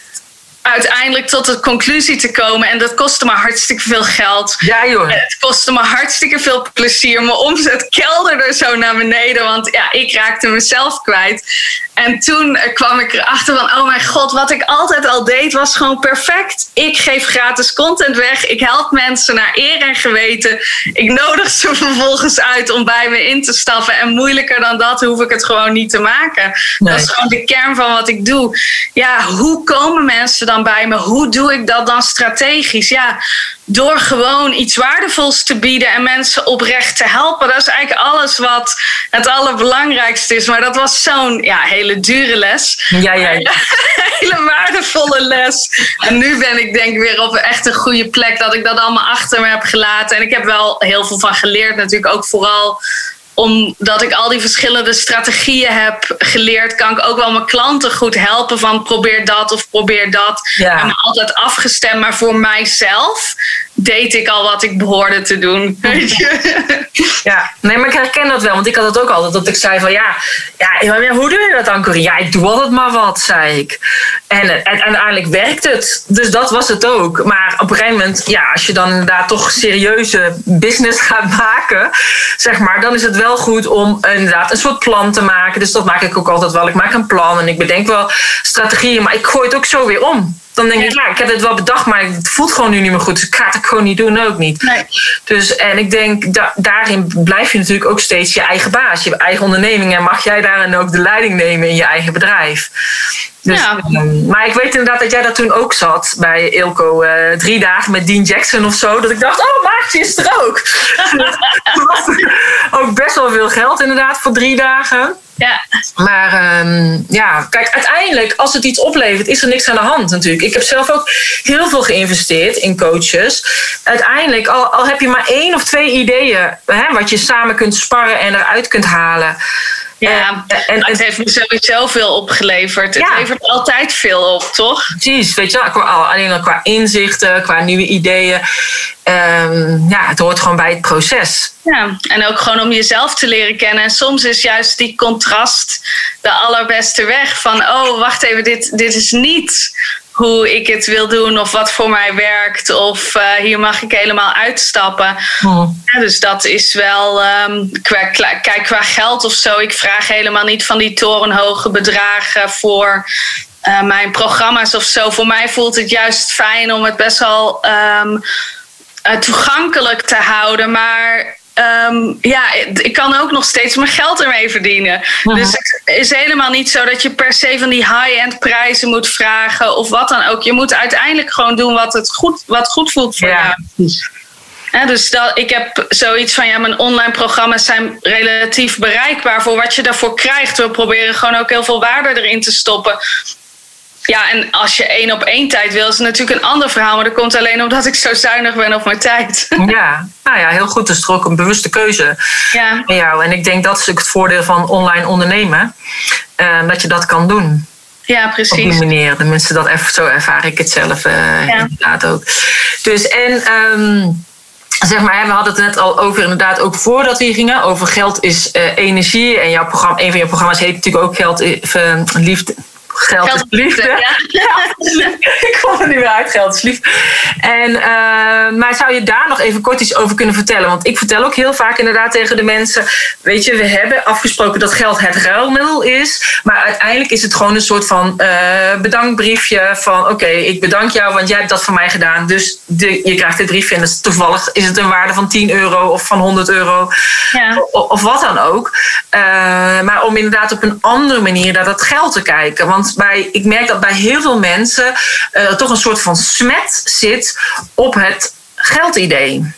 uiteindelijk tot de conclusie te komen. En dat kostte me hartstikke veel geld. Ja, joh. Het kostte me hartstikke veel plezier. Mijn omzet kelderde zo naar beneden, want ja, ik raakte mezelf kwijt. En toen eh, kwam ik erachter van, oh mijn god, wat ik altijd al deed was gewoon perfect. Ik geef gratis content weg. Ik help mensen naar eer en geweten. Ik nodig ze vervolgens uit om bij me in te stappen. En moeilijker dan dat hoef ik het gewoon niet te maken. Nee. Dat is gewoon de kern van wat ik doe. Ja, hoe komen mensen dan bij me? Hoe doe ik dat dan strategisch? Ja, door gewoon iets waardevols te bieden en mensen oprecht te helpen. Dat is eigenlijk alles wat het allerbelangrijkste is. Maar dat was zo'n ja, hele dure les. Ja, ja, ja. hele waardevolle les. En nu ben ik denk weer op echt een goede plek dat ik dat allemaal achter me heb gelaten. En ik heb wel heel veel van geleerd natuurlijk ook vooral omdat ik al die verschillende strategieën heb geleerd, kan ik ook wel mijn klanten goed helpen van probeer dat of probeer dat. Ja. En altijd afgestemd, maar voor mijzelf deed ik al wat ik behoorde te doen. Ja, nee, maar ik herken dat wel. Want ik had het ook altijd. Dat ik zei van ja, ja, hoe doe je dat dan, Corrie? Ja, ik doe altijd maar wat, zei ik. En, en, en uiteindelijk werkt het. Dus dat was het ook. Maar op een gegeven moment, ja, als je dan inderdaad toch serieuze business gaat maken, zeg maar, dan is het wel goed om inderdaad een soort plan te maken. Dus dat maak ik ook altijd wel. Ik maak een plan en ik bedenk wel strategieën, maar ik gooi het ook zo weer om. Dan denk ik, ja, ik heb het wel bedacht, maar het voelt gewoon nu niet meer goed. Dus ik ga het gewoon niet doen, ook niet. Nee. Dus, en ik denk, da- daarin blijf je natuurlijk ook steeds je eigen baas. Je eigen onderneming. En mag jij daarin ook de leiding nemen in je eigen bedrijf. Dus, Ja. ehm, maar ik weet inderdaad dat jij dat toen ook zat bij Ilko. eh, drie dagen met Dean Jackson of zo. Dat ik dacht, oh, Maartje is er ook. Dat was ook best wel veel geld inderdaad voor drie dagen. Ja. Maar ehm, ja, kijk, uiteindelijk, als het iets oplevert, is er niks aan de hand natuurlijk. Ik heb zelf ook heel veel geïnvesteerd in coaches. Uiteindelijk, al, al heb je maar één of twee ideeën hè, wat je samen kunt sparren en eruit kunt halen. Ja, En- en- het heeft me sowieso veel opgeleverd. Het levert altijd veel op, toch? Precies, weet je wel, qua- alleen al qua inzichten, qua nieuwe ideeën. Ehm, ja, het hoort gewoon bij het proces. Ja, en ook gewoon om jezelf te leren kennen. En soms is juist die contrast de allerbeste weg. Van, oh, wacht even, dit, dit is niet hoe ik het wil doen of wat voor mij werkt. Of eh, hier mag ik helemaal uitstappen. Ja, dus dat is wel, ehm, qua, kijk, qua geld of zo. Ik vraag helemaal niet van die torenhoge bedragen voor eh, mijn programma's of zo. Voor mij voelt het juist fijn om het best wel ehm, eh, toegankelijk te houden. Maar ehm, ja, ik kan ook nog steeds mijn geld ermee verdienen. Dus het is helemaal niet zo dat je per se van die high-end prijzen moet vragen of wat dan ook. Je moet uiteindelijk gewoon doen wat, het goed, wat goed voelt voor jou. Ja, dus dat, ik heb zoiets van, ja, mijn online programma's zijn relatief bereikbaar voor wat je daarvoor krijgt. We proberen gewoon ook heel veel waarde erin te stoppen. Ja, en als je één op één tijd wil, is het natuurlijk een ander verhaal. Maar dat komt alleen omdat ik zo zuinig ben op mijn tijd. Ja, nou ja, heel goed. Dat is toch ook een bewuste keuze ja, van jou. En ik denk dat is ook het voordeel van online ondernemen. eh, dat je dat kan doen. ja, Op die precies. Tenminste, dat even, zo ervaar ik het zelf eh, Ja. inderdaad ook. Dus en... ehm, Zeg maar, we hadden het net al over, inderdaad, ook voordat we hier gingen. Over geld is eh, energie. En jouw programma, een van jouw programma's heet natuurlijk ook Geld is, eh, liefde, geld, Geld is liefde. ja. ik kom er niet meer uit, geld is liefde. En, eh, maar zou je daar nog even kort iets over kunnen vertellen? Want ik vertel ook heel vaak inderdaad tegen de mensen... weet je, we hebben afgesproken dat geld het ruilmiddel is... maar uiteindelijk is het gewoon een soort van eh, bedankbriefje van... oké, ik bedank jou, want jij hebt dat voor mij gedaan. Dus de, je krijgt dit briefje en dus toevallig is het een waarde van 10 euro of van 100 euro... Ja. Of wat dan ook. Eh, maar om inderdaad op een andere manier naar dat geld te kijken. Want ik merk dat bij heel veel mensen er toch een soort van smet zit op het geldidee.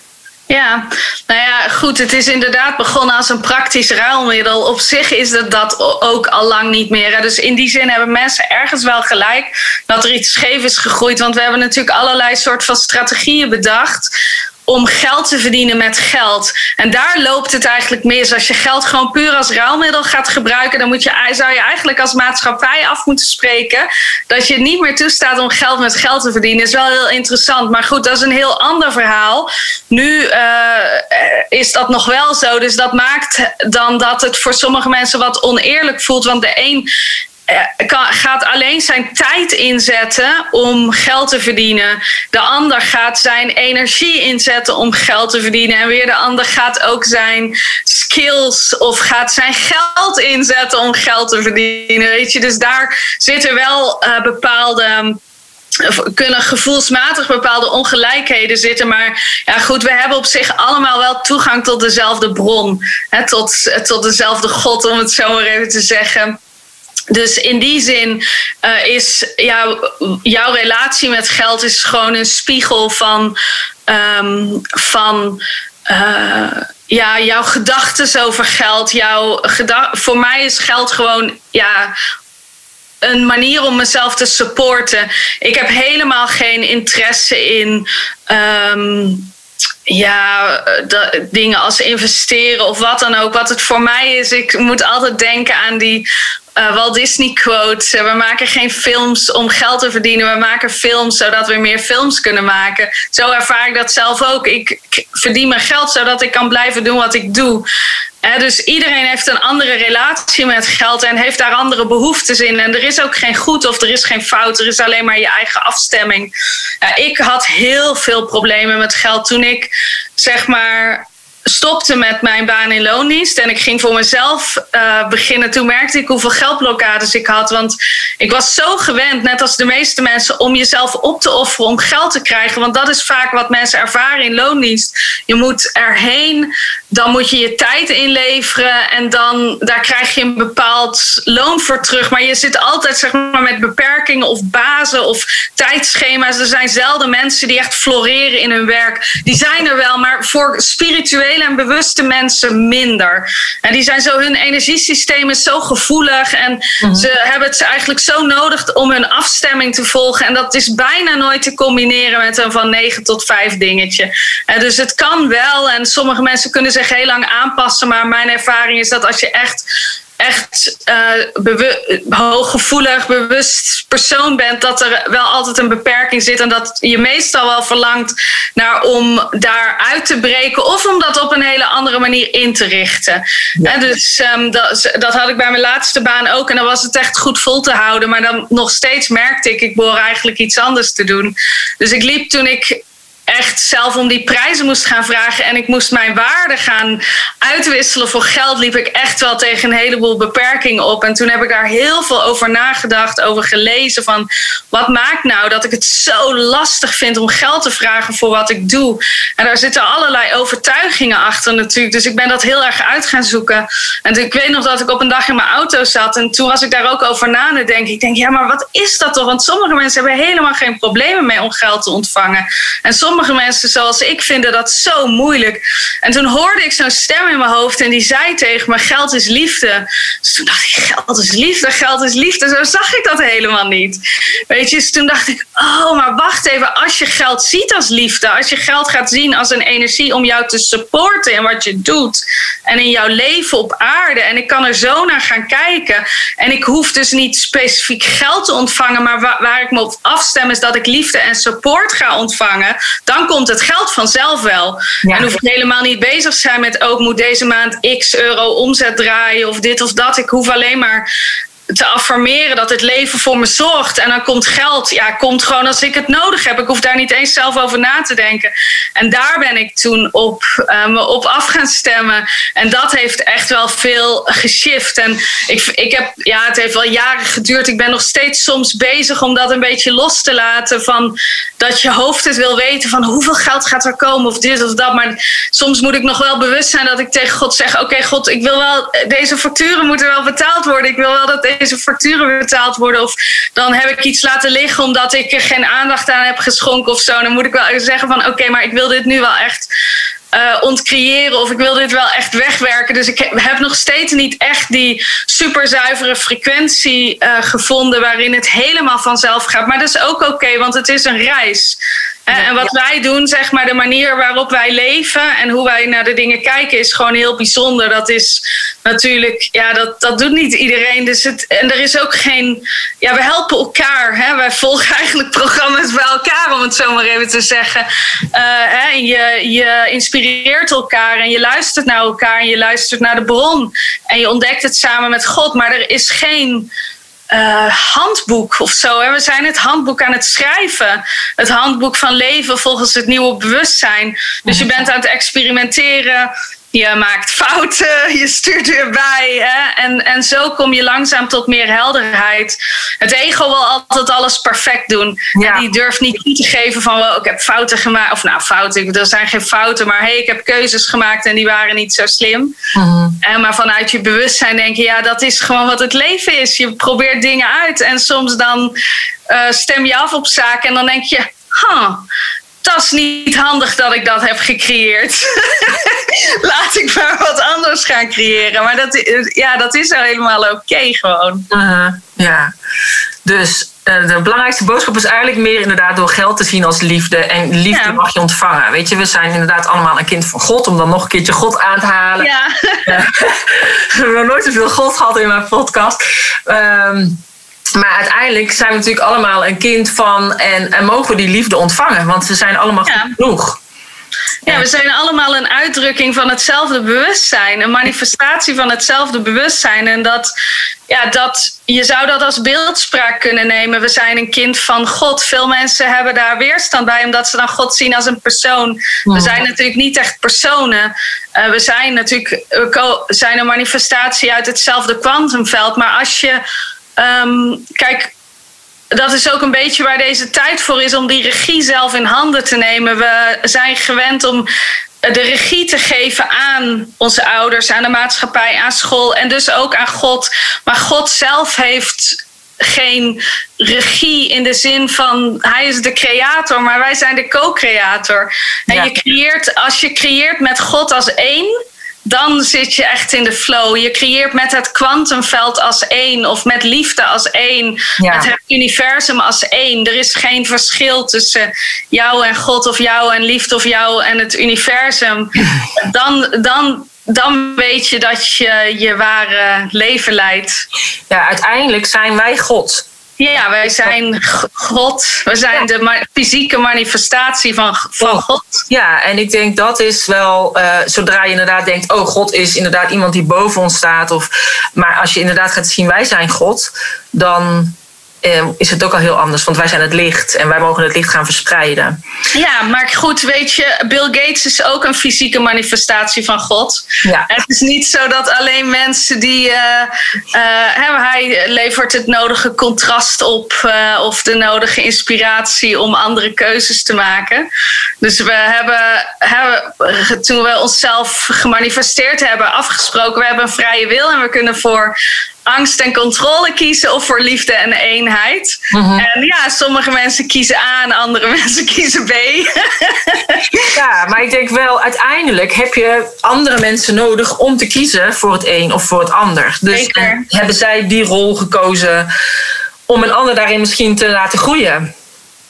Ja, nou ja, goed. Het is inderdaad begonnen als een praktisch ruilmiddel. Op zich is het dat ook al lang niet meer. Dus in die zin hebben mensen ergens wel gelijk dat er iets scheef is gegroeid. Want we hebben natuurlijk allerlei soort van strategieën bedacht om geld te verdienen met geld. En daar loopt het eigenlijk mis. Als je geld gewoon puur als ruilmiddel gaat gebruiken, dan moet je, zou je eigenlijk als maatschappij af moeten spreken dat je niet meer toestaat om geld met geld te verdienen. is wel heel interessant. Maar goed, dat is een heel ander verhaal. Nu eh, is dat nog wel zo. Dus dat maakt dan dat het voor sommige mensen wat oneerlijk voelt. Want de een kan, gaat alleen zijn tijd inzetten om geld te verdienen. De ander gaat zijn energie inzetten om geld te verdienen. En weer de ander gaat ook zijn skills of gaat zijn geld inzetten om geld te verdienen. Weet je, dus daar zitten wel eh, bepaalde kunnen gevoelsmatig bepaalde ongelijkheden zitten. Maar ja, goed, we hebben op zich allemaal wel toegang tot dezelfde bron. Hè, tot, tot dezelfde God, om het zo maar even te zeggen. Dus in die zin uh, is jou, jouw relatie met geld is gewoon een spiegel van, um, van uh, ja, jouw gedachten over geld. Jouw voor mij is geld gewoon ja, een manier om mezelf te supporten. Ik heb helemaal geen interesse in. Um, ja, dingen als investeren of wat dan ook. Wat het voor mij is, ik moet altijd denken aan die uh, Walt Disney quote. We maken geen films om geld te verdienen. We maken films zodat we meer films kunnen maken. Zo ervaar ik dat zelf ook. Ik verdien mijn geld zodat ik kan blijven doen wat ik doe. Dus iedereen heeft een andere relatie met geld en heeft daar andere behoeftes in. En er is ook geen goed of er is geen fout. Er is alleen maar je eigen afstemming. Ik had heel veel problemen met geld toen ik zeg maar stopte met mijn baan in loondienst en ik ging voor mezelf uh, beginnen. Toen merkte ik hoeveel geldblokkades ik had. Want ik was zo gewend, net als de meeste mensen, om jezelf op te offeren om geld te krijgen. Want dat is vaak wat mensen ervaren in loondienst. Je moet erheen, dan moet je je tijd inleveren en dan daar krijg je een bepaald loon voor terug. Maar je zit altijd zeg maar, met beperkingen of bazen of tijdschema's. Er zijn zelden mensen die echt floreren in hun werk. Die zijn er wel, maar voor spirituele en bewuste mensen minder. En die zijn zo, hun energiesysteem is zo gevoelig en mm-hmm. ze hebben het eigenlijk zo nodig om hun afstemming te volgen. En dat is bijna nooit te combineren met een van 9 tot 5 dingetje. En dus het kan wel en sommige mensen kunnen zich heel lang aanpassen, maar mijn ervaring is dat als je echt echt uh, hooggevoelig, bewust persoon bent, dat er wel altijd een beperking zit en dat je meestal wel verlangt naar om daar uit te breken of om dat op een hele andere manier in te richten. Ja. En dus um, dat, dat, had ik bij mijn laatste baan ook en dan was het echt goed vol te houden, maar dan nog steeds merkte ik, ik behoor eigenlijk iets anders te doen. Dus ik liep toen ik echt zelf om die prijzen moest gaan vragen en ik moest mijn waarde gaan uitwisselen voor geld, liep ik echt wel tegen een heleboel beperkingen op. En toen heb ik daar heel veel over nagedacht, over gelezen van wat maakt nou dat ik het zo lastig vind om geld te vragen voor wat ik doe. En daar zitten allerlei overtuigingen achter natuurlijk. Dus ik ben dat heel erg uit gaan zoeken. En ik weet nog dat ik op een dag in mijn auto zat en toen was ik daar ook over na te denken. Ik denk, ja, maar wat is dat toch? Want sommige mensen hebben helemaal geen problemen mee om geld te ontvangen. En sommige sommige mensen zoals ik vinden dat zo moeilijk. En toen hoorde ik zo'n stem in mijn hoofd en die zei tegen me: geld is liefde. Dus toen dacht ik: geld is liefde, geld is liefde. Zo zag ik dat helemaal niet. Weet je, dus toen dacht ik: oh, maar wacht even. Als je geld ziet als liefde, als je geld gaat zien als een energie om jou te supporten in wat je doet en in jouw leven op aarde. En ik kan er zo naar gaan kijken. En ik hoef dus niet specifiek geld te ontvangen, maar waar, waar ik me op afstem is dat ik liefde en support ga ontvangen dan komt het geld vanzelf wel. Ja. En hoef ik helemaal niet bezig te zijn met ook moet deze maand x euro omzet draaien of dit of dat. Ik hoef alleen maar te affirmeren dat het leven voor me zorgt. En dan komt geld, ja, komt gewoon als ik het nodig heb. Ik hoef daar niet eens zelf over na te denken. En daar ben ik toen op, uh, me op af gaan stemmen. En dat heeft echt wel veel geshift. En ik, ik heb, ja, het heeft wel jaren geduurd. Ik ben nog steeds soms bezig om dat een beetje los te laten. Van dat je hoofd het wil weten van hoeveel geld gaat er komen of dit of dat. Maar soms moet ik nog wel bewust zijn dat ik tegen God zeg: Oké, God, ik wil wel, deze facturen moeten wel betaald worden. Ik wil wel dat deze facturen betaald worden. Of dan heb ik iets laten liggen omdat ik er geen aandacht aan heb geschonken of zo. Dan moet ik wel zeggen van oké, maar ik wil dit nu wel echt uh, ontcreëren of ik wil dit wel echt wegwerken. Dus ik heb nog steeds niet echt die superzuivere frequentie uh, gevonden waarin het helemaal vanzelf gaat. Maar dat is ook oké, want het is een reis. En wat wij doen, zeg maar, de manier waarop wij leven en hoe wij naar de dingen kijken, is gewoon heel bijzonder. Dat is natuurlijk, ja, dat, dat doet niet iedereen. Dus het, en er is ook geen, ja, we helpen elkaar. Hè? Wij volgen eigenlijk programma's bij elkaar, om het zo maar even te zeggen. Uh, hè? Je, je inspireert elkaar en je luistert naar elkaar en je luistert naar de bron. En je ontdekt het samen met God, maar er is geen uh, handboek of zo. Hè. We zijn het handboek aan het schrijven. Het handboek van leven volgens het nieuwe bewustzijn. Dus je bent aan het experimenteren je maakt fouten, je stuurt weer bij. Hè? En, en zo kom je langzaam tot meer helderheid. Het ego wil altijd alles perfect doen. Ja. En die durft niet toe te geven van well, ik heb fouten gemaakt. Of nou, fouten, er zijn geen fouten, maar hey, ik heb keuzes gemaakt en die waren niet zo slim. Mhm. en, maar vanuit je bewustzijn denk je, ja, dat is gewoon wat het leven is. Je probeert dingen uit en soms dan uh, stem je af op zaken en dan denk je, huh, dat is niet handig dat ik dat heb gecreëerd. Laat ik maar wat anders gaan creëren. Maar dat, ja, dat is nou helemaal oké gewoon. Uh, ja, dus uh, de belangrijkste boodschap is eigenlijk meer inderdaad door geld te zien als liefde. En liefde mag je ontvangen. Weet je, we zijn inderdaad allemaal een kind van God. Om dan nog een keertje God aan te halen. Ja. we hebben nooit zoveel God gehad in mijn podcast. Um, maar uiteindelijk zijn we natuurlijk allemaal een kind van en, en mogen we die liefde ontvangen, want ze zijn allemaal ja. genoeg. Ja, we zijn allemaal een uitdrukking van hetzelfde bewustzijn, een manifestatie van hetzelfde bewustzijn. En dat, ja, dat, je zou dat als beeldspraak kunnen nemen. We zijn een kind van God. Veel mensen hebben daar weerstand bij, omdat ze dan God zien als een persoon. We hmm. zijn natuurlijk niet echt personen. Uh, we zijn natuurlijk we zijn een manifestatie uit hetzelfde kwantumveld. Maar als je Um, kijk, dat is ook een beetje waar deze tijd voor is om die regie zelf in handen te nemen. We zijn gewend om de regie te geven aan onze ouders, aan de maatschappij, aan school en dus ook aan God. Maar God zelf heeft geen regie in de zin van hij is de creator, maar wij zijn de co-creator. En je creëert, als je creëert met God als één, dan zit je echt in de flow. Je creëert met het kwantumveld als één of met liefde als één. Met het universum als één. Er is geen verschil tussen jou en God of jou en liefde of jou en het universum. Dan, dan, dan weet je dat je je ware leven leidt. Ja, uiteindelijk zijn wij God. Ja, wij zijn God. We zijn de fysieke manifestatie van, van God. Ja, en ik denk dat is wel, uh, zodra je inderdaad denkt, oh, God is inderdaad iemand die boven ons staat. Of, maar als je inderdaad gaat zien, wij zijn God, dan is het ook al heel anders. Want wij zijn het licht en wij mogen het licht gaan verspreiden. Ja, maar goed, weet je, Bill Gates is ook een fysieke manifestatie van God. Ja. Het is niet zo dat alleen mensen die. Uh, uh, hij levert het nodige contrast op uh, of de nodige inspiratie om andere keuzes te maken. Dus we hebben, hebben toen we onszelf gemanifesteerd hebben, afgesproken, we hebben een vrije wil en we kunnen voor angst en controle kiezen of voor liefde en eenheid. Mhm. En ja, sommige mensen kiezen A en andere mensen kiezen B. ja, maar ik denk wel, uiteindelijk heb je andere mensen nodig om te kiezen voor het een of voor het ander. Dus hebben zij die rol gekozen om een ander daarin misschien te laten groeien?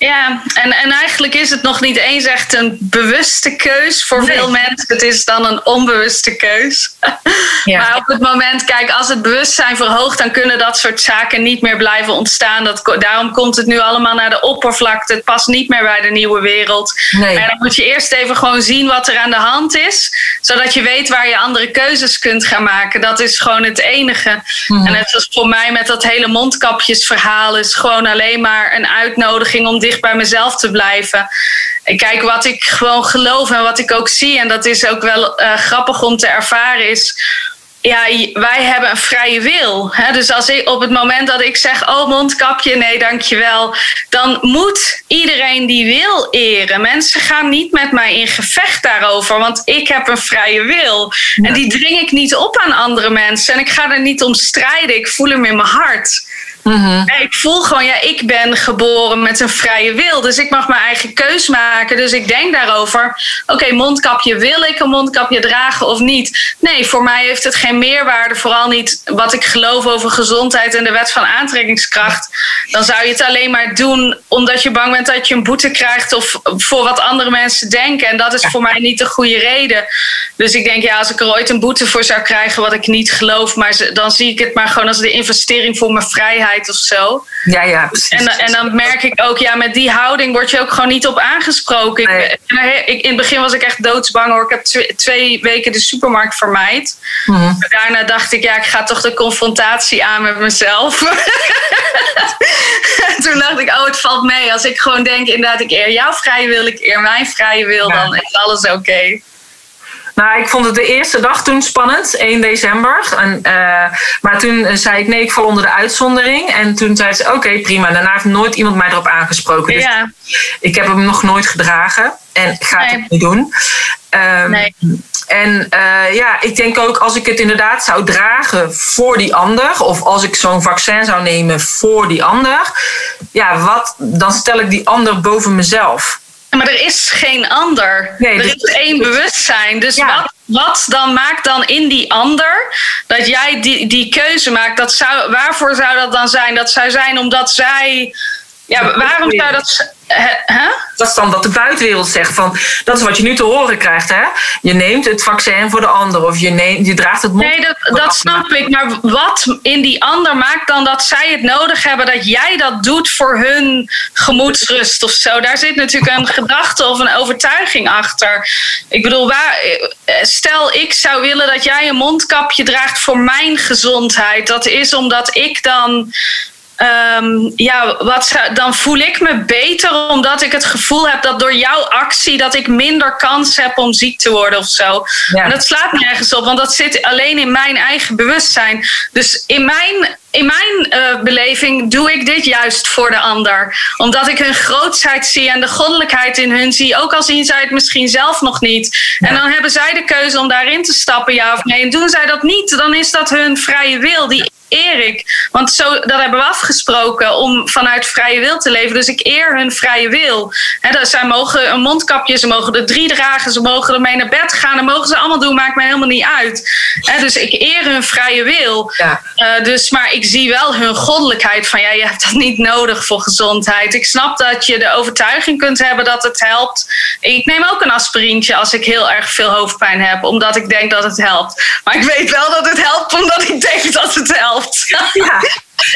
Ja, en, en eigenlijk is het nog niet eens echt een bewuste keus voor veel mensen. Het is dan een onbewuste keus. Ja. Maar op het moment, kijk, als het bewustzijn verhoogt, dan kunnen dat soort zaken niet meer blijven ontstaan. Dat, daarom komt het nu allemaal naar de oppervlakte. Het past niet meer bij de nieuwe wereld. Nee. En dan moet je eerst even gewoon zien wat er aan de hand is, zodat je weet waar je andere keuzes kunt gaan maken. Dat is gewoon het enige. Mhm. En het was voor mij met dat hele mondkapjesverhaal is gewoon alleen maar een uitnodiging om dicht bij mezelf te blijven. En kijk, wat ik gewoon geloof en wat ik ook zie, en dat is ook wel uh, grappig om te ervaren, is ja, wij hebben een vrije wil. Hè? Dus als ik, op het moment dat ik zeg, oh mondkapje, nee dankjewel, dan moet iedereen die wil eren. Mensen gaan niet met mij in gevecht daarover, want ik heb een vrije wil. En die dring ik niet op aan andere mensen en ik ga er niet om strijden. Ik voel hem in mijn hart. Mm Ik voel gewoon, ja, ik ben geboren met een vrije wil. Dus ik mag mijn eigen keus maken. Dus ik denk daarover, oké, mondkapje, wil ik een mondkapje dragen of niet? Nee, voor mij heeft het geen meerwaarde. Vooral niet wat ik geloof over gezondheid en de wet van aantrekkingskracht. Dan zou je het alleen maar doen omdat je bang bent dat je een boete krijgt of voor wat andere mensen denken. En dat is voor mij niet de goede reden. Dus ik denk, ja, als ik er ooit een boete voor zou krijgen, wat ik niet geloof, maar dan zie ik het maar gewoon als de investering voor mijn vrijheid of zo. Ja, ja. En, en dan merk ik ook, ja, met die houding word je ook gewoon niet op aangesproken. Ik, ik, in het begin was ik echt doodsbang hoor. Ik heb twee, twee weken de supermarkt vermijd. Mhm. Daarna dacht ik, ja, ik ga toch de confrontatie aan met mezelf. Toen dacht ik, oh, het valt mee. Als ik gewoon denk, inderdaad, ik eer jouw vrije wil, ik eer mijn vrije wil, dan is alles oké. Nou, ik vond het de eerste dag toen spannend, 1 december. En, uh, maar toen zei ik nee, ik val onder de uitzondering. En toen zei ze oké, prima. Daarna heeft nooit iemand mij erop aangesproken. Dus ja. ik heb hem nog nooit gedragen en ga het ook niet doen. Um, nee. En uh, ja, ik denk ook als ik het inderdaad zou dragen voor die ander, of als ik zo'n vaccin zou nemen voor die ander, ja, wat, dan stel ik die ander boven mezelf. Maar er is geen ander. Nee, er is één bewustzijn. Dus wat, wat dan maakt dan in die ander dat jij die, die keuze maakt? Dat zou, waarvoor zou dat dan zijn? Dat zou zijn omdat zij. Ja, waarom zou dat. Huh? Dat is dan wat de buitenwereld zegt. Van, dat is wat je nu te horen krijgt. Hè? Je neemt het vaccin voor de ander. Of je, neemt, je draagt het mond. Nee, dat, dat snap ik. Maar wat in die ander maakt dan dat zij het nodig hebben dat jij dat doet voor hun gemoedsrust of zo? Daar zit natuurlijk een gedachte of een overtuiging achter. Ik bedoel, waar, stel ik zou willen dat jij een mondkapje draagt voor mijn gezondheid. Dat is omdat ik dan Um, ja, wat, dan voel ik me beter omdat ik het gevoel heb dat door jouw actie dat ik minder kans heb om ziek te worden of zo. En dat slaat nergens op, want dat zit alleen in mijn eigen bewustzijn. Dus in mijn, in mijn uh, beleving doe ik dit juist voor de ander. Omdat ik hun grootsheid zie en de goddelijkheid in hun zie, ook al zien zij het misschien zelf nog niet. En dan hebben zij de keuze om daarin te stappen, ja of nee. En doen zij dat niet, dan is dat hun vrije wil. Die eer ik. Want zo, dat hebben we afgesproken om vanuit vrije wil te leven. Dus ik eer hun vrije wil. He, dat, zij mogen een mondkapje, ze mogen er drie dragen, ze mogen ermee naar bed gaan. Dat mogen ze allemaal doen, maakt me helemaal niet uit. dus ik eer hun vrije wil. Ja. Uh, dus, maar ik zie wel hun goddelijkheid van ja, je hebt dat niet nodig voor gezondheid. Ik snap dat je de overtuiging kunt hebben dat het helpt. Ik neem ook een aspirintje als ik heel erg veel hoofdpijn heb, omdat ik denk dat het helpt. Maar ik weet wel dat het helpt omdat ik denk dat het helpt. Ja.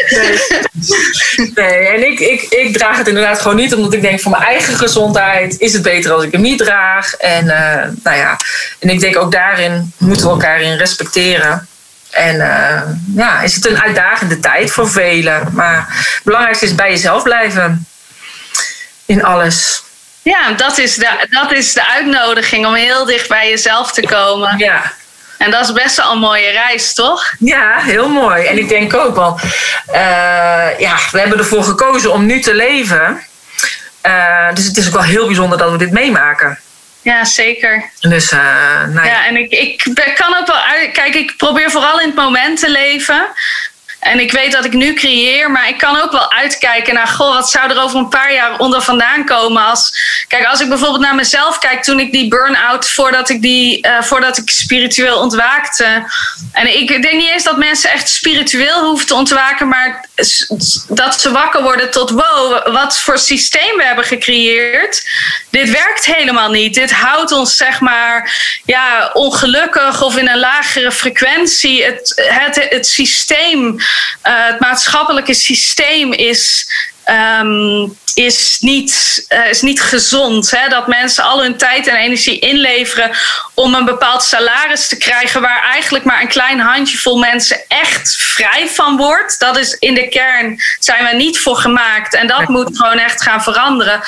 Nee. nee, en ik, ik, ik draag het inderdaad gewoon niet, omdat ik denk voor mijn eigen gezondheid is het beter als ik hem niet draag. En, uh, nou ja, en ik denk ook daarin moeten we elkaar in respecteren. En uh, ja, is het een uitdagende tijd voor velen. Maar het belangrijkste is bij jezelf blijven. In alles. Ja, dat is, de, dat is de uitnodiging om heel dicht bij jezelf te komen. Ja, en dat is best wel een mooie reis, toch? Ja, heel mooi. En ik denk ook wel, uh, ja, we hebben ervoor gekozen om nu te leven. Uh, dus het is ook wel heel bijzonder dat we dit meemaken. Ja, zeker. Dus, uh, nou ja. ja. en ik, ik kan ook wel uit. Kijk, ik probeer vooral in het moment te leven. En ik weet dat ik nu creëer, maar ik kan ook wel uitkijken naar, goh, wat zou er over een paar jaar onder vandaan komen? Als, kijk, als ik bijvoorbeeld naar mezelf kijk, toen ik die burn-out, voordat ik, die, uh, voordat ik spiritueel ontwaakte. En ik denk niet eens dat mensen echt spiritueel hoeven te ontwaken, maar dat ze wakker worden tot, wow, wat voor systeem we hebben gecreëerd. Dit werkt helemaal niet. Dit houdt ons, zeg maar, ja, ongelukkig of in een lagere frequentie. Het, het, het systeem, het maatschappelijke systeem is um, is, niet, uh, is niet gezond. Hè? Dat mensen al hun tijd en energie inleveren om een bepaald salaris te krijgen waar eigenlijk maar een klein handjevol mensen echt vrij van wordt. Dat is in de kern zijn we niet voor gemaakt. En dat moet gewoon echt gaan veranderen.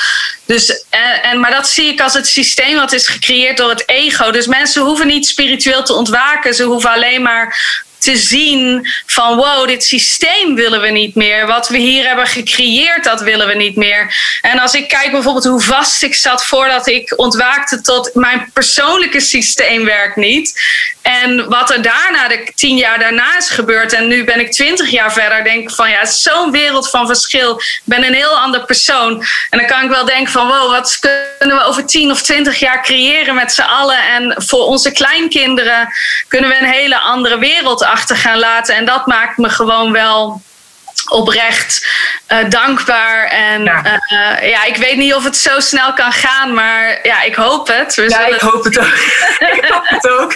Dus, en, en, maar dat zie ik als het systeem wat is gecreëerd door het ego. Dus mensen hoeven niet spiritueel te ontwaken. Ze hoeven alleen maar te zien van wow, dit systeem willen we niet meer. Wat we hier hebben gecreëerd, dat willen we niet meer. En als ik kijk bijvoorbeeld hoe vast ik zat voordat ik ontwaakte tot mijn persoonlijke systeem werkt niet. En wat er daarna, de tien jaar daarna is gebeurd. En nu ben ik twintig jaar verder. Denk ik van ja, zo'n wereld van verschil. Ik ben een heel ander persoon. En dan kan ik wel denken van wow, wat kunnen we over tien of twintig jaar creëren met z'n allen. En voor onze kleinkinderen kunnen we een hele andere wereld achter gaan laten. En dat maakt me gewoon wel oprecht uh, dankbaar. En ja. Uh, ja. ik weet niet of het zo snel kan gaan, maar ja, ik hoop het. We ja, ik hoop het ook. ik hoop het ook.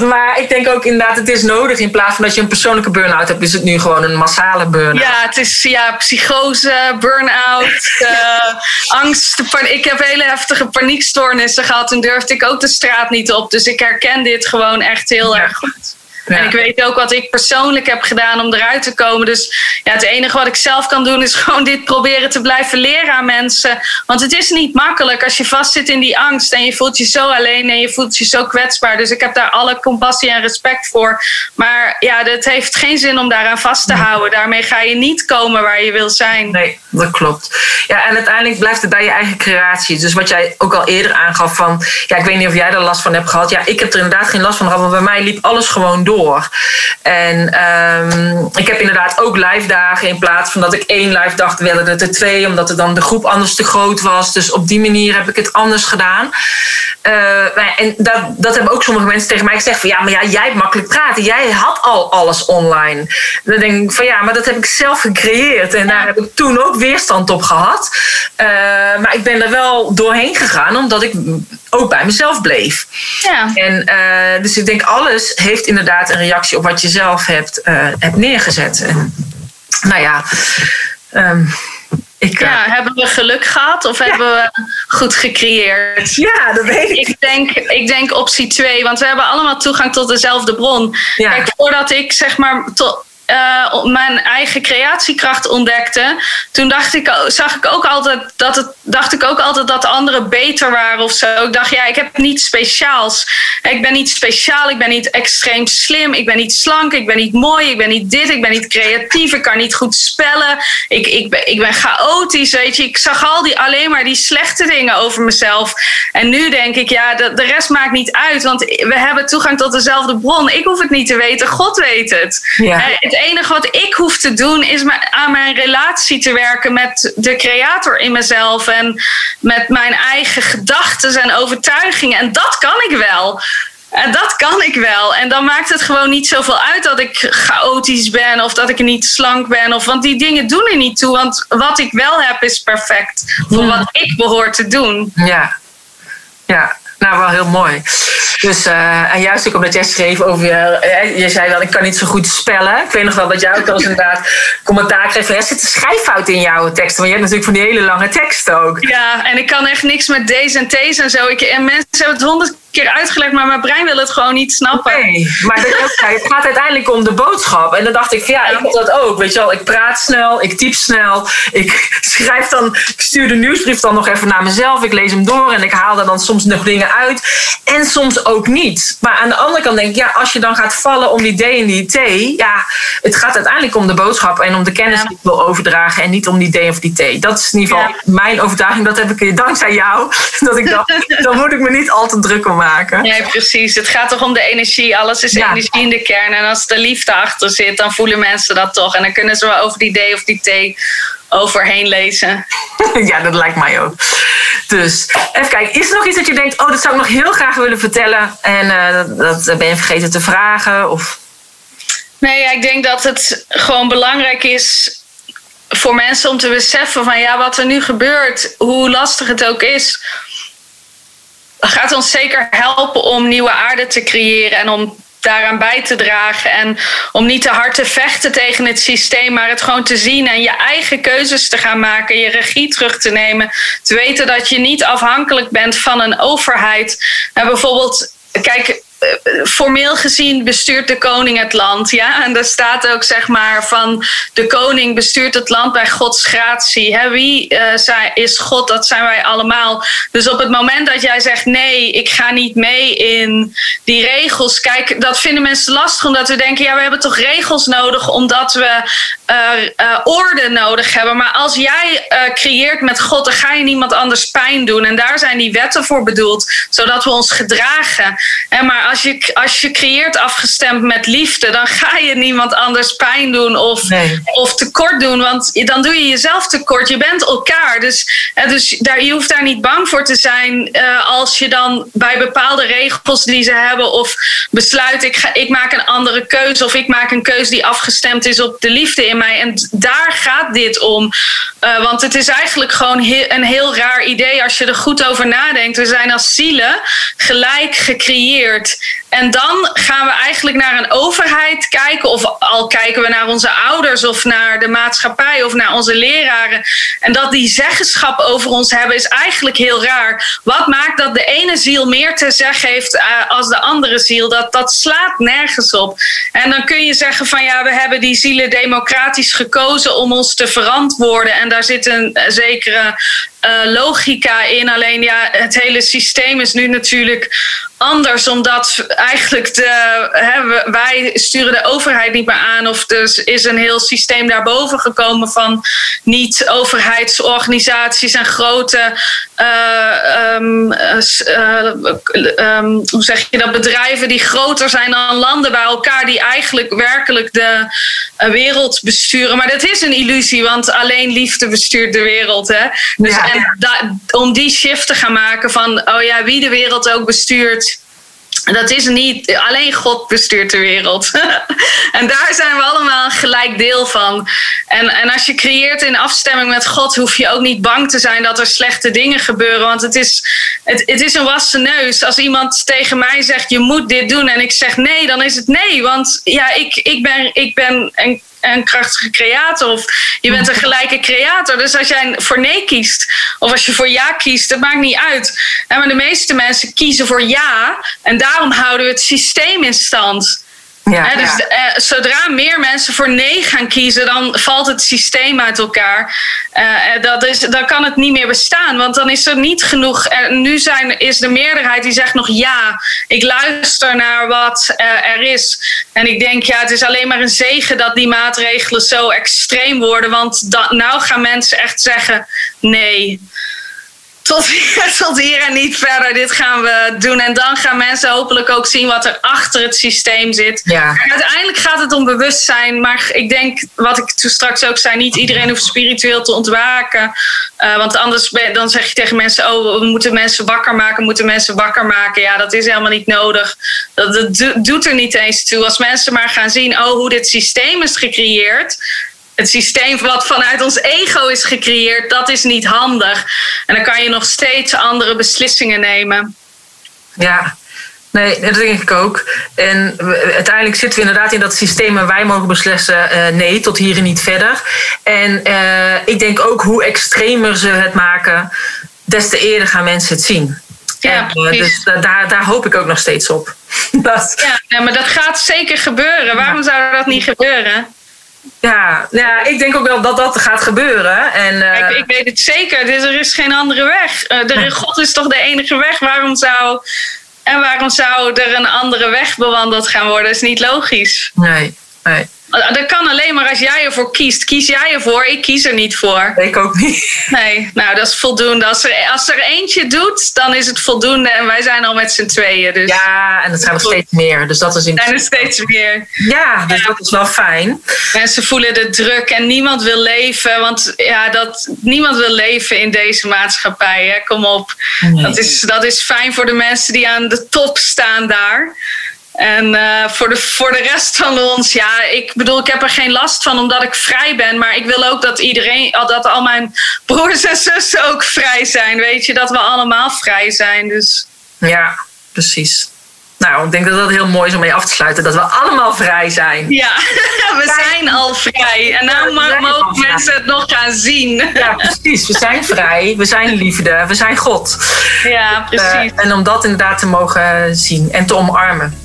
Maar ik denk ook inderdaad, het is nodig. In plaats van dat je een persoonlijke burn-out hebt, is het nu gewoon een massale burn-out. Ja, het is ja, psychose, burn-out, uh, angst. Ik heb hele heftige paniekstoornissen gehad en durfde ik ook de straat niet op. Dus ik herken dit gewoon echt heel ja. erg goed. En ik weet ook wat ik persoonlijk heb gedaan om eruit te komen. Dus ja, het enige wat ik zelf kan doen is gewoon dit proberen te blijven leren aan mensen. Want het is niet makkelijk als je vastzit in die angst en je voelt je zo alleen en je voelt je zo kwetsbaar. Dus ik heb daar alle compassie en respect voor. Maar ja, het heeft geen zin om daaraan vast te houden. Daarmee ga je niet komen waar je wil zijn. Nee, dat klopt. Ja, en uiteindelijk blijft het bij je eigen creatie. Dus wat jij ook al eerder aangaf van, ja, ik weet niet of jij er last van hebt gehad. Ja, ik heb er inderdaad geen last van gehad, maar bij mij liep alles gewoon door. En um, ik heb inderdaad ook live dagen. In plaats van dat ik één live dag, werden het er twee. Omdat er dan de groep anders te groot was. Dus op die manier heb ik het anders gedaan. Uh, en dat, dat hebben ook sommige mensen tegen mij gezegd. Van ja, maar ja, jij hebt makkelijk praten. Jij had al alles online. Dan denk ik van ja, maar dat heb ik zelf gecreëerd. En daar heb ik toen ook weerstand op gehad. Uh, maar ik ben er wel doorheen gegaan. Omdat ik ook bij mezelf bleef. Ja. En uh, dus ik denk alles heeft inderdaad een reactie op wat je zelf hebt, uh, hebt neergezet. En, nou ja. Um, ik, ja, uh, hebben we geluk gehad of ja. hebben we goed gecreëerd? Ja, dat weet ik. Ik denk, ik denk optie 2, want we hebben allemaal toegang tot dezelfde bron. Ja. Kijk, voordat ik zeg maar tot, uh, mijn eigen creatiekracht ontdekte, toen dacht ik, zag ik ook altijd dat het, dacht ik ook altijd dat de anderen beter waren of zo. Ik dacht, ja, ik heb niets speciaals. Ik ben niet speciaal, ik ben niet extreem slim, ik ben niet slank, ik ben niet mooi, ik ben niet dit, ik ben niet creatief, ik kan niet goed spellen, ik, ik, ben, ik ben chaotisch, weet je. Ik zag al die, alleen maar die slechte dingen over mezelf. En nu denk ik, ja, de, de rest maakt niet uit, want we hebben toegang tot dezelfde bron. Ik hoef het niet te weten, God weet het. Ja het enige wat ik hoef te doen is aan mijn relatie te werken met de creator in mezelf en met mijn eigen gedachten en overtuigingen. En dat kan ik wel. En dat kan ik wel. En dan maakt het gewoon niet zoveel uit dat ik chaotisch ben of dat ik niet slank ben. Of, want die dingen doen er niet toe. Want wat ik wel heb is perfect voor wat ik behoor te doen. Ja, ja. Nou wel heel mooi. Dus, uh, en juist ook omdat jij schreef over je, je zei wel, ik kan niet zo goed spellen. Ik weet nog wel dat jij ook al eens inderdaad commentaar kreeg van, er zit een schrijffout in jouw teksten. Want je hebt natuurlijk van die hele lange teksten ook. Ja, en ik kan echt niks met deze en T's en zo. Ik, en mensen hebben het honderd keer uitgelegd, maar mijn brein wil het gewoon niet snappen. Nee, maar het gaat uiteindelijk om de boodschap. En dan dacht ik, ja, ik heb dat ook. Weet je wel, ik praat snel, ik typ snel, ik schrijf dan, ik stuur de nieuwsbrief dan nog even naar mezelf, ik lees hem door en ik haal er dan soms nog dingen uit. En soms ook niet. Maar aan de andere kant denk ik, ja, als je dan gaat vallen om die D en die T, ja, het gaat uiteindelijk om de boodschap en om de kennis die ik wil overdragen en niet om die D of die T. Dat is in ieder geval mijn overtuiging. Dat heb ik dankzij jou. Dat ik dacht, dan moet ik me niet al te druk om maken. Nee, precies. Het gaat toch om de energie. Alles is energie in de kern. En als de liefde achter zit, dan voelen mensen dat toch. En dan kunnen ze wel over die D of die T overheen lezen. ja, dat lijkt mij ook. Dus even kijken, is er nog iets dat je denkt, oh, dat zou ik nog heel graag willen vertellen en uh, dat ben je vergeten te vragen? Of... Nee, ja, ik denk dat het gewoon belangrijk is voor mensen om te beseffen van ja, wat er nu gebeurt, hoe lastig het ook is, gaat ons zeker helpen om nieuwe aarde te creëren en om daaraan bij te dragen. En om niet te hard te vechten tegen het systeem, maar het gewoon te zien en je eigen keuzes te gaan maken, je regie terug te nemen. Te weten dat je niet afhankelijk bent van een overheid. En bijvoorbeeld, kijk, formeel gezien bestuurt de koning het land. Ja? En er staat ook zeg maar van de koning bestuurt het land bij Gods gratie. Hè? Wie uh, is God? Dat zijn wij allemaal. Dus op het moment dat jij zegt nee, ik ga niet mee in die regels. Kijk, dat vinden mensen lastig omdat we denken, ja, we hebben toch regels nodig omdat we uh, orde nodig hebben. Maar als jij creëert met God, dan ga je niemand anders pijn doen. En daar zijn die wetten voor bedoeld, zodat we ons gedragen. En maar als je, als je creëert afgestemd met liefde, dan ga je niemand anders pijn doen of, of tekort doen. Want dan doe je jezelf tekort. Je bent elkaar. Dus, dus daar, je hoeft daar niet bang voor te zijn uh, als je dan bij bepaalde regels die ze hebben of besluit ik, ga, ik maak een andere keuze of ik maak een keuze die afgestemd is op de liefde in En daar gaat dit om. Uh, want het is eigenlijk gewoon een heel raar idee als je er goed over nadenkt. We zijn als zielen gelijk gecreëerd. En dan gaan we eigenlijk naar een overheid kijken, of al kijken we naar onze ouders of naar de maatschappij of naar onze leraren. En dat die zeggenschap over ons hebben is eigenlijk heel raar. Wat maakt dat de ene ziel meer te zeggen heeft uh, als de andere ziel? Dat, dat slaat nergens op. En dan kun je zeggen van ja, we hebben die zielen democratisch gekozen om ons te verantwoorden. En daar zit een zekere uh, logica in. Alleen ja, het hele systeem is nu natuurlijk anders, omdat eigenlijk de, hè, wij sturen de overheid niet meer aan. Of dus is een heel systeem daarboven gekomen van niet-overheidsorganisaties en grote, uh, um, uh, um, hoe zeg je dat, bedrijven die groter zijn dan landen bij elkaar, die eigenlijk werkelijk de wereld besturen. Maar dat is een illusie, want alleen liefde bestuurt de wereld. Hè? Dus ja. en da, om die shift te gaan maken van, oh ja, wie de wereld ook bestuurt dat is niet alleen God bestuurt de wereld. en daar zijn we allemaal gelijk deel van. En, en als je creëert in afstemming met God, hoef je ook niet bang te zijn dat er slechte dingen gebeuren. Want het is, het, het is een wassen neus. Als iemand tegen mij zegt: Je moet dit doen. En ik zeg nee, dan is het nee. Want ja, ik, ik ben, ik ben een een krachtige creator. Of je bent een gelijke creator. Dus als jij voor nee kiest, of als je voor ja kiest, dat maakt niet uit. maar de meeste mensen kiezen voor ja. En daarom houden we het systeem in stand. Ja, dus ja. Eh, zodra meer mensen voor nee gaan kiezen, dan valt het systeem uit elkaar. Uh, dat is, dan kan het niet meer bestaan, want dan is er niet genoeg. Nu zijn, is de meerderheid die zegt nog ja, ik luister naar wat uh, er is. En ik denk, ja, het is alleen maar een zegen dat die maatregelen zo extreem worden, want da, nou gaan mensen echt zeggen nee tot hier, tot hier en niet verder. Dit gaan we doen. En dan gaan mensen hopelijk ook zien wat er achter het systeem zit. Ja. uiteindelijk gaat het om bewustzijn. Maar ik denk, wat ik toen straks ook zei, niet iedereen hoeft spiritueel te ontwaken. Uh, want anders dan zeg je tegen mensen: Oh, we moeten mensen wakker maken, we moeten mensen wakker maken. Ja, dat is helemaal niet nodig. Dat, dat doet er niet eens toe. Als mensen maar gaan zien: Oh, hoe dit systeem is gecreëerd het systeem wat vanuit ons ego is gecreëerd, dat is niet handig. En dan kan je nog steeds andere beslissingen nemen. Ja, Nee, dat denk ik ook. En uiteindelijk zitten we inderdaad in dat systeem en wij mogen beslissen uh, nee, tot hier en niet verder. En uh, ik denk ook hoe extremer ze het maken, des te eerder gaan mensen het zien. Ja, en, uh, dus daar, daar hoop ik ook nog steeds op. dat... ja, maar dat gaat zeker gebeuren. Waarom zou dat niet gebeuren? Ja, ja, ik denk ook wel dat dat gaat gebeuren. En, uh... ik, ik, weet het zeker. Dus er is geen andere weg. Uh, de, God is toch de enige weg. Waarom zou, en waarom zou er een andere weg bewandeld gaan worden? Dat is niet logisch. Nee, nee. Dat kan alleen maar als jij ervoor kiest. Kies jij ervoor? Ik kies er niet voor. Ik ook niet. Nee, nou dat is voldoende. Als er, als er eentje doet, dan is het voldoende. En wij zijn al met z'n tweeën. Dus. Ja, en het zijn er steeds meer. Dus dat is in... zijn er steeds meer. Ja, dus dat is wel fijn. Mensen voelen de druk en niemand wil leven. Want ja, dat, niemand wil leven in deze maatschappij. Hè? Kom op. Nee. Dat, is, dat is fijn voor de mensen die aan de top staan daar. En uh, voor, de, voor de rest van ons, ja, ik bedoel, ik heb er geen last van omdat ik vrij ben. Maar ik wil ook dat iedereen, dat al mijn broers en zussen ook vrij zijn. Weet je, dat we allemaal vrij zijn. Dus. Ja, precies. Nou, ik denk dat dat heel mooi is om mee af te sluiten. Dat we allemaal vrij zijn. Ja, we zijn al vrij. En nou ja, mogen mensen het nog gaan zien. Ja, precies. We zijn vrij. We zijn liefde. We zijn God. Ja, precies. Uh, en om dat inderdaad te mogen zien en te omarmen.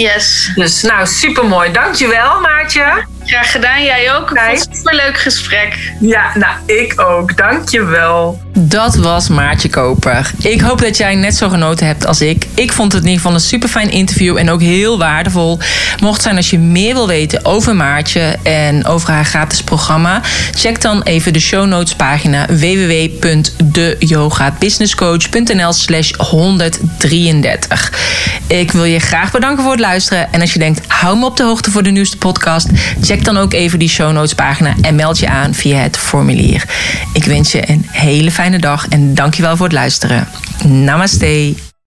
Yes. Dus nou, supermooi. Dankjewel, Maartje. Graag gedaan. Jij ook. Een superleuk gesprek. Ja, nou, ik ook. Dankjewel. Dat was Maartje Koper. Ik hoop dat jij net zo genoten hebt als ik. Ik vond het in ieder geval een super fijn interview en ook heel waardevol. Mocht zijn als je meer wil weten over Maartje en over haar gratis programma, check dan even de show notes pagina www.deyogabusinesscoach.nl slash 133. Ik wil je graag bedanken voor het luisteren. En als je denkt, hou me op de hoogte voor de nieuwste podcast, check dan ook even die show notes pagina en meld je aan via het formulier. Ik wens je een hele fijne dag en dankjewel voor het luisteren. Namaste.